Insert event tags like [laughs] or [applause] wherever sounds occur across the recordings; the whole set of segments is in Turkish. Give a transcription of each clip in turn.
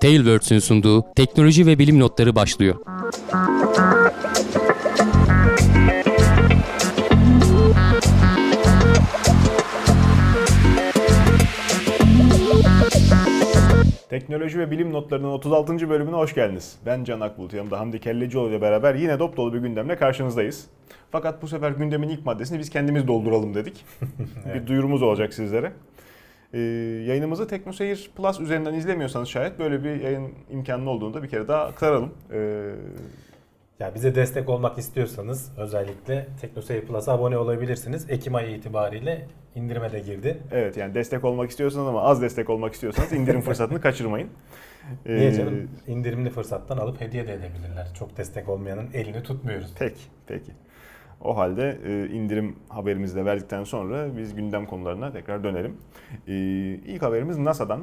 Tailwords'ün sunduğu teknoloji ve bilim notları başlıyor. Teknoloji ve bilim notlarının 36. bölümüne hoş geldiniz. Ben Can Akbulut, yanımda Hamdi Kellecioğlu ile beraber yine dop dolu bir gündemle karşınızdayız. Fakat bu sefer gündemin ilk maddesini biz kendimiz dolduralım dedik. [laughs] Bir duyurumuz olacak sizlere. Ee, yayınımızı TeknoSeyir Plus üzerinden izlemiyorsanız şayet böyle bir yayın imkanı olduğunu da bir kere daha aktaralım. Ee, Ya bize destek olmak istiyorsanız özellikle TeknoSeyir Plus'a abone olabilirsiniz. Ekim ayı itibariyle indirime de girdi. evet yani destek olmak istiyorsanız ama az destek olmak istiyorsanız indirim [laughs] fırsatını kaçırmayın. Ee, Niye canım? İndirimli fırsattan alıp hediye de edebilirler. Çok destek olmayanın elini tutmuyoruz. Peki, peki. O halde e, indirim haberimizi de verdikten sonra biz gündem konularına tekrar dönelim. E, ilk haberimiz NASA'dan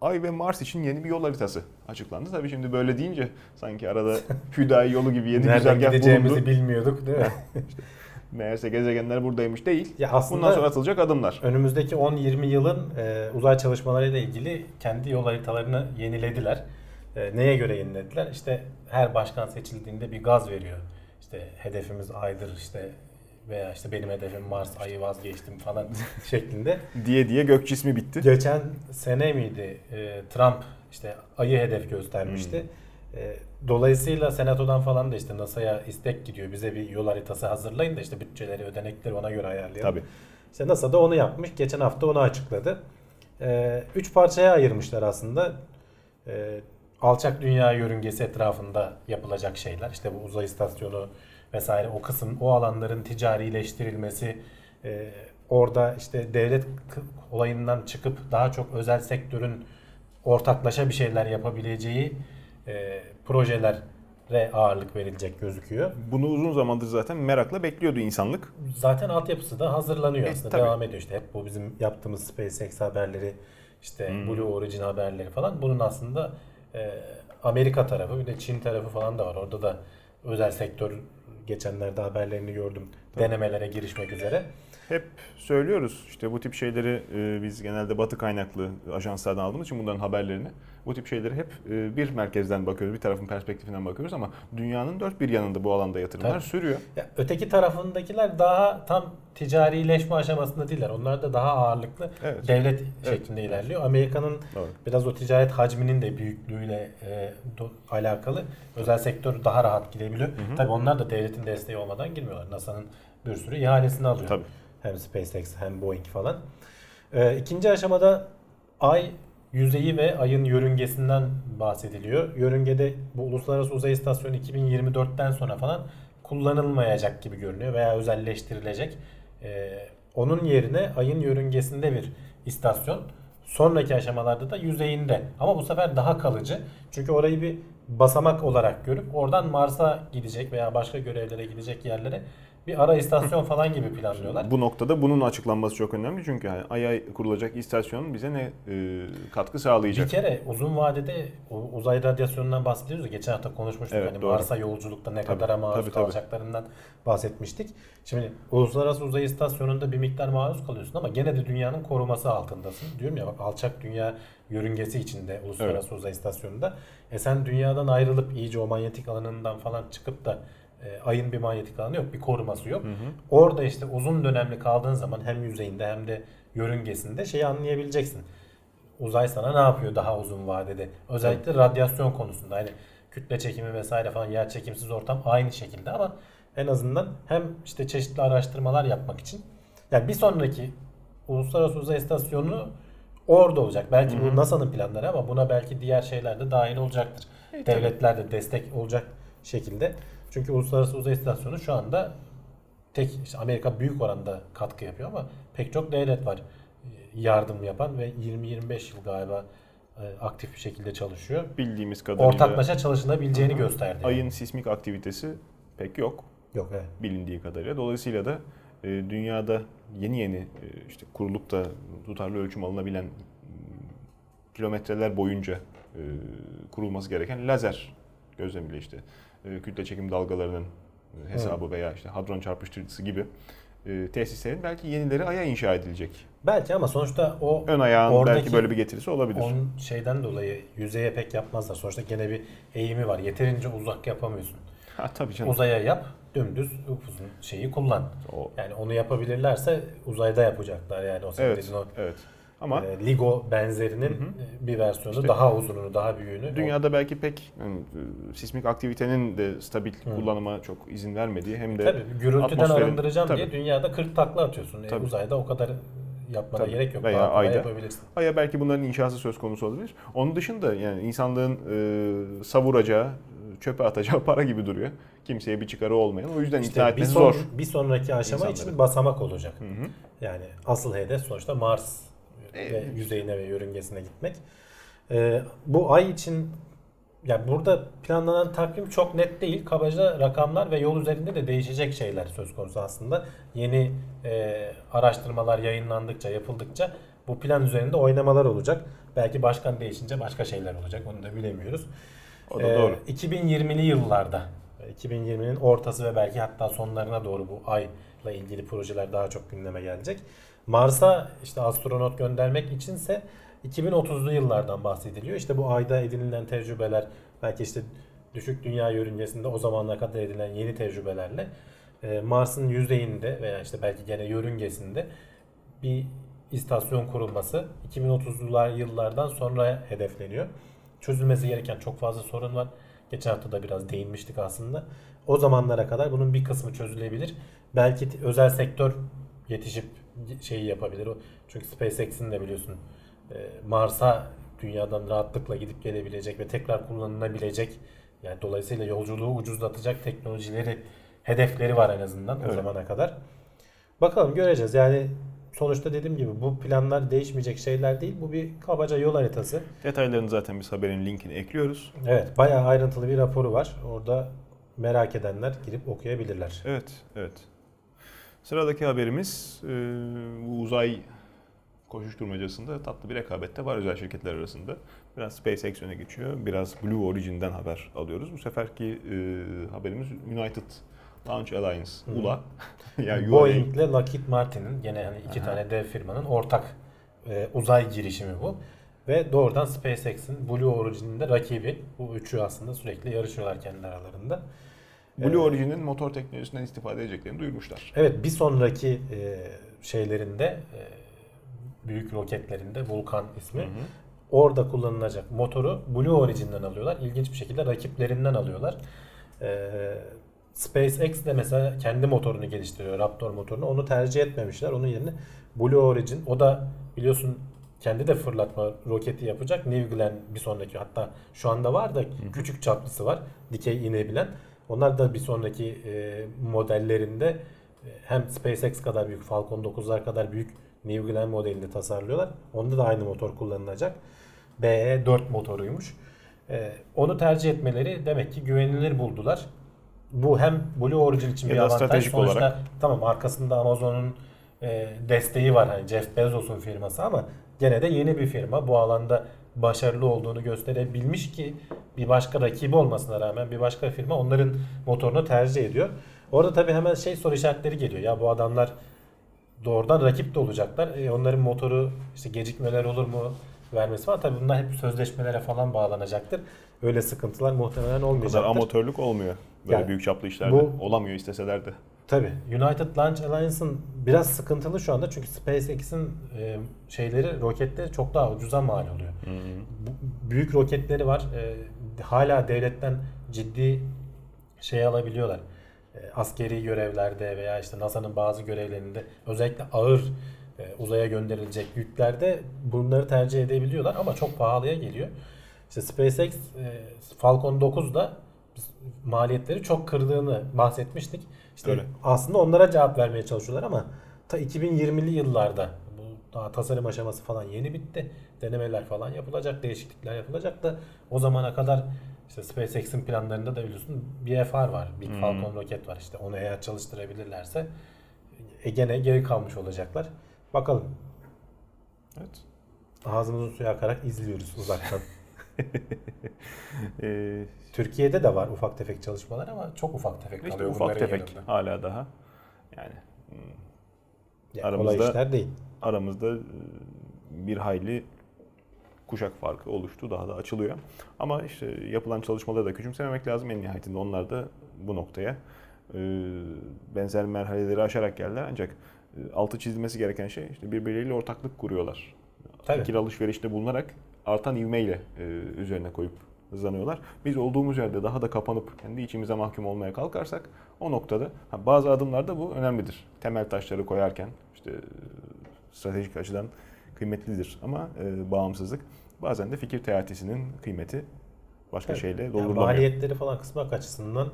Ay ve Mars için yeni bir yol haritası açıklandı. Tabii şimdi böyle deyince sanki arada [laughs] Hüdayi yolu gibi yeni Nereden güzergah gideceğimizi bulundu. bilmiyorduk değil mi? [laughs] Meğerse gezegenler buradaymış değil. ya aslında Bundan sonra atılacak adımlar. önümüzdeki 10-20 yılın e, uzay çalışmalarıyla ilgili kendi yol haritalarını yenilediler. E, neye göre yenilediler? İşte her başkan seçildiğinde bir gaz veriyor. İşte hedefimiz aydır işte veya işte benim hedefim Mars ayı vazgeçtim falan [laughs] şeklinde. Diye diye gök cismi bitti. Geçen sene miydi e, Trump işte ayı hedef göstermişti. E, dolayısıyla senatodan falan da işte NASA'ya istek gidiyor. Bize bir yol haritası hazırlayın da işte bütçeleri, ödenekleri ona göre ayarlayalım. Tabii. İşte NASA da onu yapmış. Geçen hafta onu açıkladı. E, üç parçaya ayırmışlar aslında. E, alçak dünya yörüngesi etrafında yapılacak şeyler. İşte bu uzay istasyonu vesaire o kısım, o alanların ticarileştirilmesi, e, orada işte devlet olayından çıkıp daha çok özel sektörün ortaklaşa bir şeyler yapabileceği e, projelere ağırlık verilecek gözüküyor. Bunu uzun zamandır zaten merakla bekliyordu insanlık. Zaten altyapısı da hazırlanıyor E, aslında. tabii. Devam ediyor işte. Hep bu bizim yaptığımız SpaceX haberleri, işte Hmm. Blue Origin haberleri falan. Bunun aslında e, Amerika tarafı bir de Çin tarafı falan da var. Orada da özel sektör geçenlerde haberlerini gördüm. Denemelere girişmek üzere. Hep söylüyoruz işte bu tip şeyleri e, biz genelde batı kaynaklı ajanslardan aldığımız için bunların haberlerini bu tip şeyleri hep e, bir merkezden bakıyoruz, bir tarafın perspektifinden bakıyoruz ama dünyanın dört bir yanında bu alanda yatırımlar Tabii. sürüyor. Ya, öteki tarafındakiler daha tam ticarileşme aşamasında değiller. Onlar da daha ağırlıklı Evet. devlet şeklinde ilerliyor. Amerika'nın Doğru. biraz o ticaret hacminin de büyüklüğüyle e, do- alakalı. Özel sektör daha rahat gidebiliyor. Tabii onlar da devletin desteği olmadan girmiyorlar. NASA'nın bir sürü ihalesini alıyor. Tabii. Hem SpaceX hem Boeing falan. E, ikinci aşamada Ay yüzeyi ve Ay'ın yörüngesinden bahsediliyor. Yörüngede bu Uluslararası Uzay İstasyonu 2024'ten sonra falan kullanılmayacak gibi görünüyor veya özelleştirilecek. E, onun yerine Ay'ın yörüngesinde bir istasyon. Sonraki aşamalarda da yüzeyinde. Ama bu sefer daha kalıcı. Çünkü orayı bir basamak olarak görüp oradan Mars'a gidecek veya başka görevlere gidecek yerlere bir ara istasyon falan gibi planlıyorlar. Bu noktada bunun açıklanması çok önemli çünkü yani Ay'a kurulacak istasyon bize ne e, katkı sağlayacak? Bir kere uzun vadede uzay radyasyonundan bahsediyoruz ya geçen hafta konuşmuştuk Evet, hani doğru. Mars'a yolculukta ne Tabii, kadara maruz tabii, tabii. kalacaklarından bahsetmiştik. Şimdi Uluslararası Uzay İstasyonu'nda bir miktar maruz kalıyorsun ama gene de dünyanın koruması altındasın. Diyorum ya bak alçak dünya yörüngesi içinde Uluslararası Uzay İstasyonu'nda. E sen dünyadan ayrılıp iyice o manyetik alanından falan çıkıp da e, ayın bir manyetik alanı yok, bir koruması yok. Orada işte uzun dönemli kaldığın zaman hem yüzeyinde hem de yörüngesinde şeyi anlayabileceksin uzay sana ne yapıyor daha uzun vadede? Özellikle radyasyon konusunda hani kütle çekimi vesaire falan yer çekimsiz ortam aynı şekilde ama en azından hem işte çeşitli araştırmalar yapmak için yani bir sonraki Uluslararası Uzay İstasyonu orada olacak. Belki bu NASA'nın planları ama buna belki diğer şeyler de dahil olacaktır. Devletler de destek olacak şekilde. Çünkü Uluslararası Uzay İstasyonu şu anda tek işte Amerika büyük oranda katkı yapıyor ama pek çok devlet var e, yardım yapan ve 20-25 yıl galiba e, aktif bir şekilde çalışıyor. Bildiğimiz kadarıyla Ortaklaşa çalışılabileceğini gösterdi. Ay'ın sismik aktivitesi pek yok Yok evet. bilindiği kadarıyla. Dolayısıyla da e, dünyada yeni yeni e, işte kurulup da tutarlı ölçüm alınabilen kilometreler boyunca kurulması gereken lazer gözlemiyle işte kütle çekim dalgalarının e, hesabı veya işte hadron çarpıştırıcısı gibi e, tesislerin belki yenileri Ay'a inşa edilecek. Belki ama sonuçta o Ön ayağın Oradaki- belki böyle bir getirisi olabilir. onun şeyden dolayı yüzeye pek yapmazlar. Sonuçta gene bir eğimi var. Yeterince uzak yapamıyorsun. Ha tabii canım. Uzaya yap, dümdüz upuzun şeyi kullan. O, Yani onu yapabilirlerse uzayda yapacaklar yani o senin evet, dediğin o evet. Ama e, Ligo benzerinin e, bir versiyonu İşte- daha uzununu, daha büyüğünü. dünyada belki pek yani, e, sismik aktivitenin de stabil Hı. kullanıma çok izin vermediği hem O, de tabii gürültüden atmosferin- arındıracağım tabii. diye dünyada 40 takla atıyorsun. E, Tabii. uzayda o kadar yapmana Tabii. gerek yok. Veya daha ayda. yapabilirsin. Aya belki bunların inşası söz konusu olabilir. Onun dışında yani insanlığın e, savuracağı, çöpe atacağı [laughs] para gibi duruyor. Kimseye bir çıkarı olmayan. O yüzden ikna İşte bir, etmesi son, zor. bir sonraki aşama İnsanları. için basamak olacak. Hı hı. Yani asıl hedef sonuçta Mars Evet. yüzeyine ve yörüngesine gitmek. Ee, bu ay için yani burada planlanan takvim çok net değil. Kabaca rakamlar ve yol üzerinde de değişecek şeyler söz konusu aslında. Yeni e, araştırmalar yayınlandıkça, yapıldıkça bu plan üzerinde oynamalar olacak. Belki başkan değişince başka şeyler olacak. Onu da bilemiyoruz. O da Ee, doğru. 2020'li yıllarda 2020'nin ortası ve belki hatta sonlarına doğru bu ayla ilgili projeler daha çok gündeme gelecek. Mars'a işte astronot göndermek içinse 2030'lu yıllardan bahsediliyor. İşte bu ayda edinilen tecrübeler belki işte düşük dünya yörüngesinde o zamana kadar edilen yeni tecrübelerle e, Mars'ın yüzeyinde veya işte belki gene yörüngesinde bir istasyon kurulması 2030'lular yıllardan sonra hedefleniyor. Çözülmesi gereken çok fazla sorun var. Geçen hafta da biraz değinmiştik aslında. O zamanlara kadar bunun bir kısmı çözülebilir. Belki özel sektör yetişip şeyi yapabilir. O çünkü SpaceX'in de biliyorsun e, Mars'a dünyadan rahatlıkla gidip gelebilecek ve tekrar kullanılabilecek yani dolayısıyla yolculuğu ucuzlatacak teknolojileri hedefleri var en azından o Öyle. zamana kadar. Bakalım göreceğiz. Yani sonuçta dediğim gibi bu planlar değişmeyecek şeyler değil. Bu bir kabaca yol haritası. Detaylarını zaten biz haberin linkini ekliyoruz. Evet, bayağı ayrıntılı bir raporu var. Orada merak edenler girip okuyabilirler. Evet, evet. Sıradaki haberimiz e, bu uzay koşuşturmacasında tatlı bir rekabet de var özel şirketler arasında. Biraz SpaceX öne geçiyor, biraz Blue Origin'den haber alıyoruz. Bu seferki e, haberimiz United Launch Alliance, Hı. ULA. [laughs] yani Boeing ile Lockheed Martin'in gene hani iki Aha. tane dev firmanın ortak e, uzay girişimi bu. Ve doğrudan SpaceX'in Blue Origin'in de rakibi. Bu üçü aslında sürekli yarışıyorlar kendi aralarında. Blue Ee, Origin'in motor teknolojisinden istifade edeceklerini duyurmuşlar. Evet bir sonraki e, şeylerinde e, büyük roketlerinde Vulkan ismi. Hı hı. Orada kullanılacak motoru Blue Origin'den alıyorlar. İlginç bir şekilde rakiplerinden alıyorlar. Ee, SpaceX de mesela kendi motorunu geliştiriyor. Raptor motorunu. Onu tercih etmemişler. Onun yerine Blue Origin. O da biliyorsun kendi de fırlatma roketi yapacak. New Glenn bir sonraki hatta şu anda var da küçük çaplısı var. Dikey inebilen. Onlar da bir sonraki e, modellerinde e, hem SpaceX kadar büyük Falcon 9'lar kadar büyük New Glenn modelini tasarlıyorlar. Onda da aynı motor kullanılacak. BE4 motoruymuş. Ee, onu tercih etmeleri demek ki güvenilir buldular. Bu hem Blue Origin için Ya bir avantaj. stratejik Sonuçta olarak. tamam arkasında Amazon'un e, desteği var. Hani Jeff Bezos'un firması ama gene de yeni bir firma. Bu alanda başarılı olduğunu gösterebilmiş ki bir başka rakibi olmasına rağmen bir başka firma onların motorunu tercih ediyor. Orada tabii hemen şey soru işaretleri geliyor. Ya bu adamlar doğrudan rakip de olacaklar. E, onların motoru işte gecikmeler olur mu vermesi falan. Tabii bunlar hep sözleşmelere falan bağlanacaktır. Öyle sıkıntılar muhtemelen Bu kadar olmayacaktır. amatörlük olmuyor böyle Yani büyük çaplı işlerde. bu- Olamıyor isteseler de. Tabii. United Launch Alliance'ın biraz sıkıntılı şu anda çünkü SpaceX'in e, şeyleri, roketleri çok daha ucuza mal oluyor. Bu- büyük roketleri var. E, hala devletten ciddi şey alabiliyorlar. E, askeri görevlerde veya işte NASA'nın bazı görevlerinde özellikle ağır e, uzaya gönderilecek yüklerde bunları tercih edebiliyorlar ama çok pahalıya geliyor. İşte SpaceX e, Falcon 9'da biz maliyetleri çok kırdığını bahsetmiştik. İşte Öyle. aslında onlara cevap vermeye çalışıyorlar ama ta 2020'li yıllarda bu daha tasarım aşaması falan yeni bitti. Denemeler falan yapılacak, değişiklikler yapılacak da o zamana kadar işte SpaceX'in planlarında da biliyorsun BFR var. Big Hmm. Falcon roket var işte. Onu eğer çalıştırabilirlerse e, gene geri kalmış olacaklar. Bakalım. Evet. Ağzımızın suyu akarak izliyoruz uzaktan. [laughs] [laughs] Ee, Türkiye'de de var ufak tefek çalışmalar ama çok ufak tefek işte kalıyor ufak tefek yanında. hala daha. Yani hmm, Yani kolay aramızda işler değil. aramızda e, bir hayli kuşak farkı oluştu. Daha da açılıyor. Ama işte yapılan çalışmaları da küçümsememek lazım. En nihayetinde onlar da bu noktaya e, benzer merhaleleri aşarak geldiler. Ancak e, altı çizilmesi gereken şey işte birbirleriyle ortaklık kuruyorlar. Tabii. Fikir alışverişte bulunarak artan ivmeyle e, üzerine koyup hızlanıyorlar. Biz olduğumuz yerde daha da kapanıp kendi içimize mahkum olmaya kalkarsak o noktada ha, bazı adımlarda bu önemlidir. Temel taşları koyarken işte e, stratejik açıdan kıymetlidir ama e, bağımsızlık bazen de fikir teatisinin kıymeti başka Evet. şeyle Yani doldurulamıyor. maliyetleri falan kısmak açısından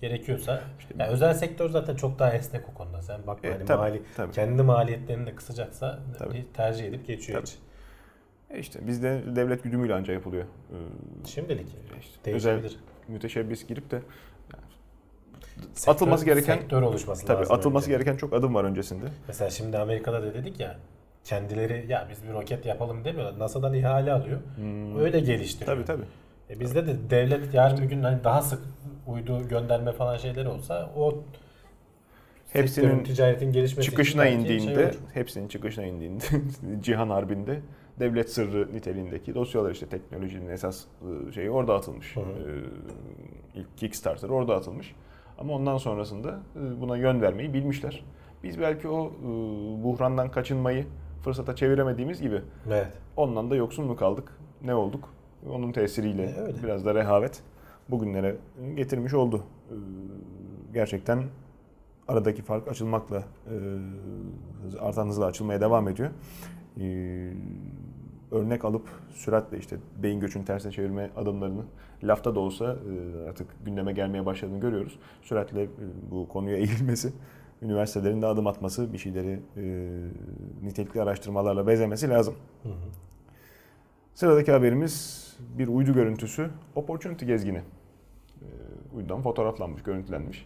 gerekiyorsa yani özel sektör zaten çok daha esnek o konuda. Sen bak Evet, hani tabii, mali, tabii. kendi maliyetlerini de kısacaksa Tabii. tercih edip geçiyor Tabii. hiç. E işte bizde devlet güdümüyle ancak yapılıyor. E, Şimdilik işte özel müteşebbis girip de Sektör- atılması gereken- sektör oluşması tabii lazım. atılması önce. gereken çok adım var öncesinde. Mesela şimdi Amerika'da da dedik ya kendileri ya biz bir roket yapalım demiyorlar. NASA'dan ihale alıyor. Öyle geliştiriyor. Hmm. Tabii tabii. E bizde de devlet yarın bir gün hani daha sık uydu gönderme falan şeyleri olsa o sektörün, Hepsinin ticaretin gelişmesi çıkışına şey indiğinde, olur. hepsinin çıkışına indiğinde [laughs] Cihan Harbi'nde devlet sırrı niteliğindeki dosyalar işte teknolojinin esas e, şeyi orada atılmış. Hı hı. Ee, ilk Kickstarter orada atılmış. Ama ondan sonrasında buna yön vermeyi bilmişler. Biz belki o e, buhrandan kaçınmayı fırsata çeviremediğimiz gibi Evet. ondan da yoksun mu kaldık? Ne olduk? Onun tesiriyle E, öyle. biraz da rehavet bugünlere getirmiş oldu. Ee, Gerçekten aradaki fark açılmakla e, artan hızla açılmaya devam ediyor. Ee, Örnek alıp süratle işte beyin göçünü tersine çevirme adımlarını lafta da olsa e, artık gündeme gelmeye başladığını görüyoruz. Süratle e, bu konuya [laughs] eğilmesi, üniversitelerin de adım atması, bir şeyleri e, nitelikli araştırmalarla bezemesi lazım. Hı hı. Sıradaki haberimiz bir uydu görüntüsü. Opportunity gezgini. Ee, uydudan fotoğraflanmış, görüntülenmiş.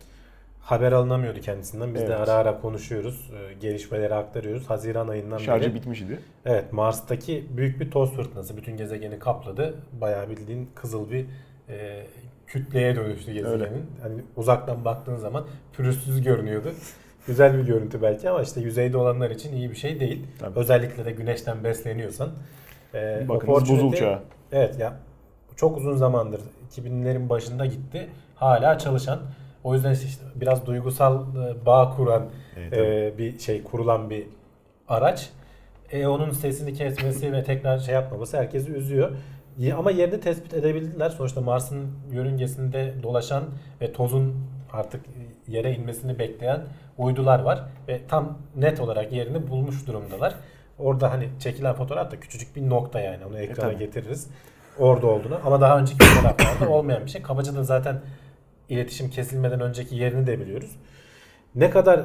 Haber alınamıyordu kendisinden. Biz de Evet. ara ara konuşuyoruz. e, Gelişmeleri aktarıyoruz. Haziran ayından Şarjı beri. bitmiş idi. Evet Mars'taki büyük bir toz fırtınası bütün gezegeni kapladı. Bayağı bildiğin kızıl bir e, kütleye dönüştü gezegenin. Öyle. Hani uzaktan baktığın zaman pürüzsüz görünüyordu. [laughs] Güzel bir görüntü belki ama işte yüzeyde olanlar için iyi bir şey değil. Tabii. Özellikle de güneşten besleniyorsan. E, Bakınız buzul çağı. Evet ya çok uzun zamandır 2000'lerin başında gitti. Hala çalışan. O yüzden işte biraz duygusal e, bağ kuran Evet, e, bir şey kurulan bir araç. E, onun sesini kesmesi ve tekrar şey yapmaması herkesi üzüyor. Ama yerini tespit edebildiler. Sonuçta Mars'ın yörüngesinde dolaşan ve tozun artık yere inmesini bekleyen uydular var ve tam net olarak yerini bulmuş durumdalar. Orada hani çekilen fotoğraf da küçücük bir nokta yani onu ekrana tabii. getiririz. Orada olduğunu ama daha önceki fotoğraflarda [coughs] olmayan bir şey. Kabaca da zaten iletişim kesilmeden önceki yerini de biliyoruz. Ne kadar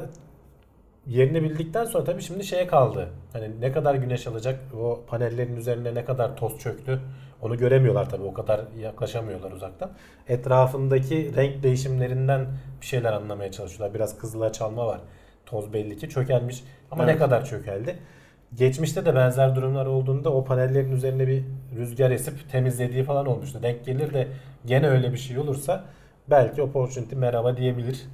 yerini bildikten sonra tabii şimdi şeye kaldı. Hani ne kadar güneş alacak, o panellerin üzerine ne kadar toz çöktü onu göremiyorlar tabii. O kadar yaklaşamıyorlar uzaktan. Etrafındaki renk değişimlerinden bir şeyler anlamaya çalışıyorlar. Biraz kızıla çalma var. Toz belli ki çökelmiş. Ama ne Evet. kadar çökeldi? Geçmişte de benzer durumlar olduğunda o panellerin üzerine bir rüzgar esip temizlediği falan olmuştu. Denk gelir de gene öyle bir şey olursa belki opportunity merhaba diyebilir.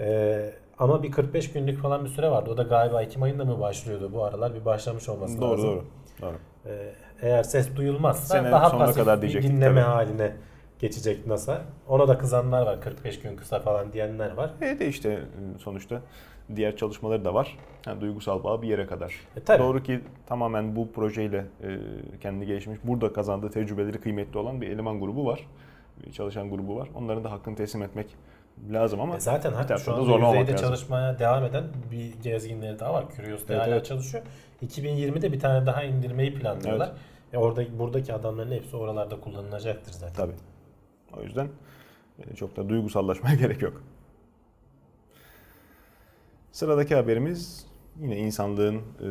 Ee, ama bir 45 günlük falan bir süre vardı. O da galiba Ekim ayında mı başlıyordu? Bu aralar bir başlamış olması Doğru lazım. doğru. Doğru. Ee, eğer ses duyulmazsa Sene daha pasif kadar bir dinleme tabii. haline geçecek NASA. Ona da kızanlar var. 45 gün kısa falan diyenler var. E de işte sonuçta diğer çalışmaları da var. Yani duygusal bağ bir yere kadar. E, tabii. Doğru ki tamamen bu projeyle e, kendi gelişmiş, burada kazandığı tecrübeleri kıymetli olan bir eleman grubu var. Çalışan grubu var. Onların da hakkını teslim etmek lazım ama E zaten hatta şu taraftan da anda yüzeyde lazım. çalışmaya devam eden bir gezginleri daha var. Curiosity Evet, hala evet. çalışıyor. 2020'de bir tane daha indirmeyi planlıyorlar. E orada buradaki adamların hepsi oralarda kullanılacaktır zaten. Tabii. O yüzden e, çok da duygusallaşmaya [laughs] gerek yok. Sıradaki haberimiz yine insanlığın e,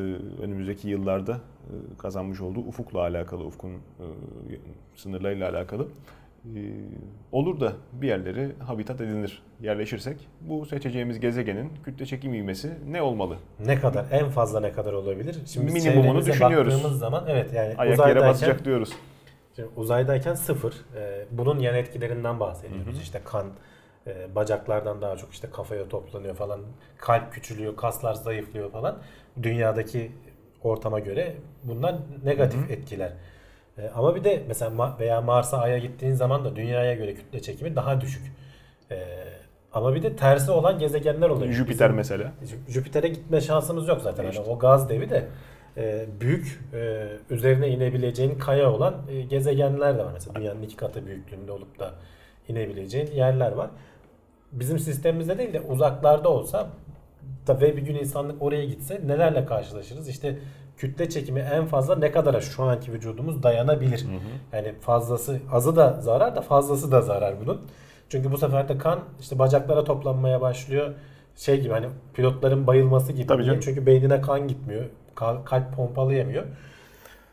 önümüzdeki yıllarda e, kazanmış olduğu ufukla alakalı, ufkun e, sınırlarıyla alakalı. E, olur da bir yerlere habitat edinir, yerleşirsek bu seçeceğimiz gezegenin kütle çekim ivmesi ne olmalı? Ne kadar en fazla ne kadar olabilir? Şimdi Minimumunu düşünüyoruz. baktığımız zaman evet yani Ayak yere basacak diyoruz. Şimdi uzaydayken sıfır. Ee, bunun yan etkilerinden bahsediyoruz. Hı hı. İşte kan e, bacaklardan daha çok işte kafaya toplanıyor falan. Kalp küçülüyor, kaslar zayıflıyor falan. Dünyadaki ortama göre bunlar negatif etkiler. E, ama bir de mesela Ma- veya Mars'a Ay'a gittiğin zaman da dünyaya göre kütle çekimi daha düşük. E, ama bir de tersi olan gezegenler oluyor. Jüpiter Bizim- mesela. Jü- Jüpiter'e gitme şansımız yok zaten. Hani İşte. o gaz devi de e, büyük e, üzerine inebileceğin kaya olan e, gezegenler de var. Mesela dünyanın iki katı büyüklüğünde olup da inebileceğin yerler var. Bizim sistemimizde değil de uzaklarda olsa da ve bir gün insanlık oraya gitse nelerle karşılaşırız? İşte kütle çekimi en fazla ne kadara şu anki vücudumuz dayanabilir? Yani fazlası azı da zarar da fazlası da zarar bunun. Çünkü bu sefer de kan işte bacaklara toplanmaya başlıyor. Şey gibi hani pilotların bayılması gibi. Tabii canım. Çünkü beynine kan gitmiyor. Kal- Kalp pompalayamıyor.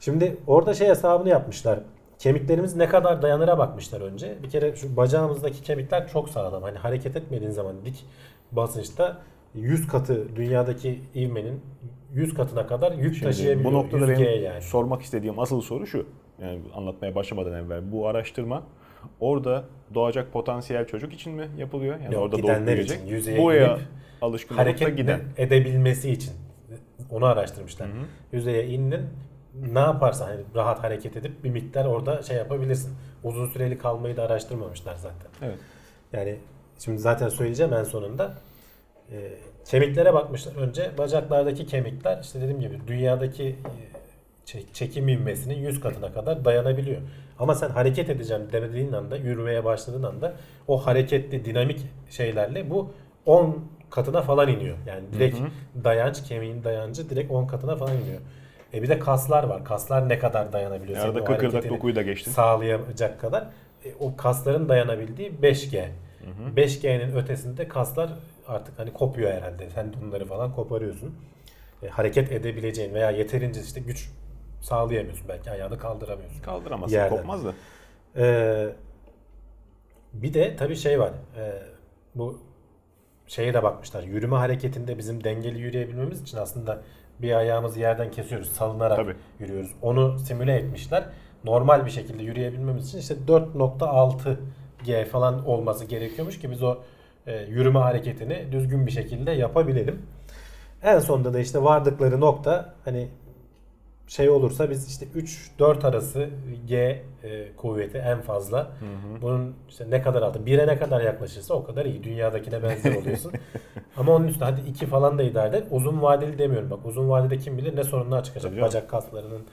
Şimdi orada şey hesabını yapmışlar. Kemiklerimiz ne kadar dayanıra bakmışlar önce. Bir kere şu bacağımızdaki kemikler çok sağlam. Hani hareket etmediğin zaman dik basınçta 100 katı dünyadaki ivmenin 100 katına kadar yük Şimdi taşıyabiliyor. bu noktada 100G benim yani. sormak istediğim asıl soru şu. Yani anlatmaya başlamadan evvel bu araştırma orada doğacak potansiyel çocuk için mi yapılıyor? Yani Yok, orada gidenler için, yüzeye inip alışkın hareket giden. edebilmesi için onu araştırmışlar. Yüzeye indin ne yaparsan hani rahat hareket edip bir miktar orada şey yapabilirsin. Uzun süreli kalmayı da araştırmamışlar zaten. Evet. Yani şimdi zaten söyleyeceğim en sonunda. Ee, kemiklere bakmışlar önce. Bacaklardaki kemikler işte dediğim gibi dünyadaki e, çek- çekim ivmesinin 100 katına kadar dayanabiliyor. Ama sen hareket edeceğim demediğin anda, yürümeye başladığın anda o hareketli, dinamik şeylerle bu 10 katına falan iniyor. Yani direkt dayanç, kemiğin dayancı direkt 10 katına falan iniyor. E bir de kaslar var. Kaslar ne kadar dayanabiliyor? Arada kıkırdak dokuyu da geçtin. Sağlayacak kadar. E, o kasların dayanabildiği 5G. 5G'nin ötesinde kaslar artık hani kopuyor herhalde. Sen bunları falan koparıyorsun. E, hareket edebileceğin veya yeterince işte güç sağlayamıyorsun. Belki ayağını kaldıramıyorsun. Kaldıramazsın Yerden. kopmaz da. Ee, bir de tabii şey var. Ee, bu şeye de bakmışlar. Yürüme hareketinde bizim dengeli yürüyebilmemiz için aslında bir ayağımızı yerden kesiyoruz. Salınarak Tabii. yürüyoruz. Onu simüle etmişler. Normal bir şekilde yürüyebilmemiz için işte 4.6 G falan olması gerekiyormuş ki biz o e, yürüme hareketini düzgün bir şekilde yapabilelim. En sonunda da işte vardıkları nokta hani şey olursa biz işte 3-4 arası G e, kuvveti en fazla. Bunun işte ne kadar altı, 1'e ne kadar yaklaşırsa o kadar iyi. Dünyadakine benzer oluyorsun. [laughs] Ama onun üstüne hadi 2 falan da idare eder. Uzun vadeli demiyorum bak. Uzun vadede kim bilir ne sorunlar çıkacak. Tabii. Bacak kaslarının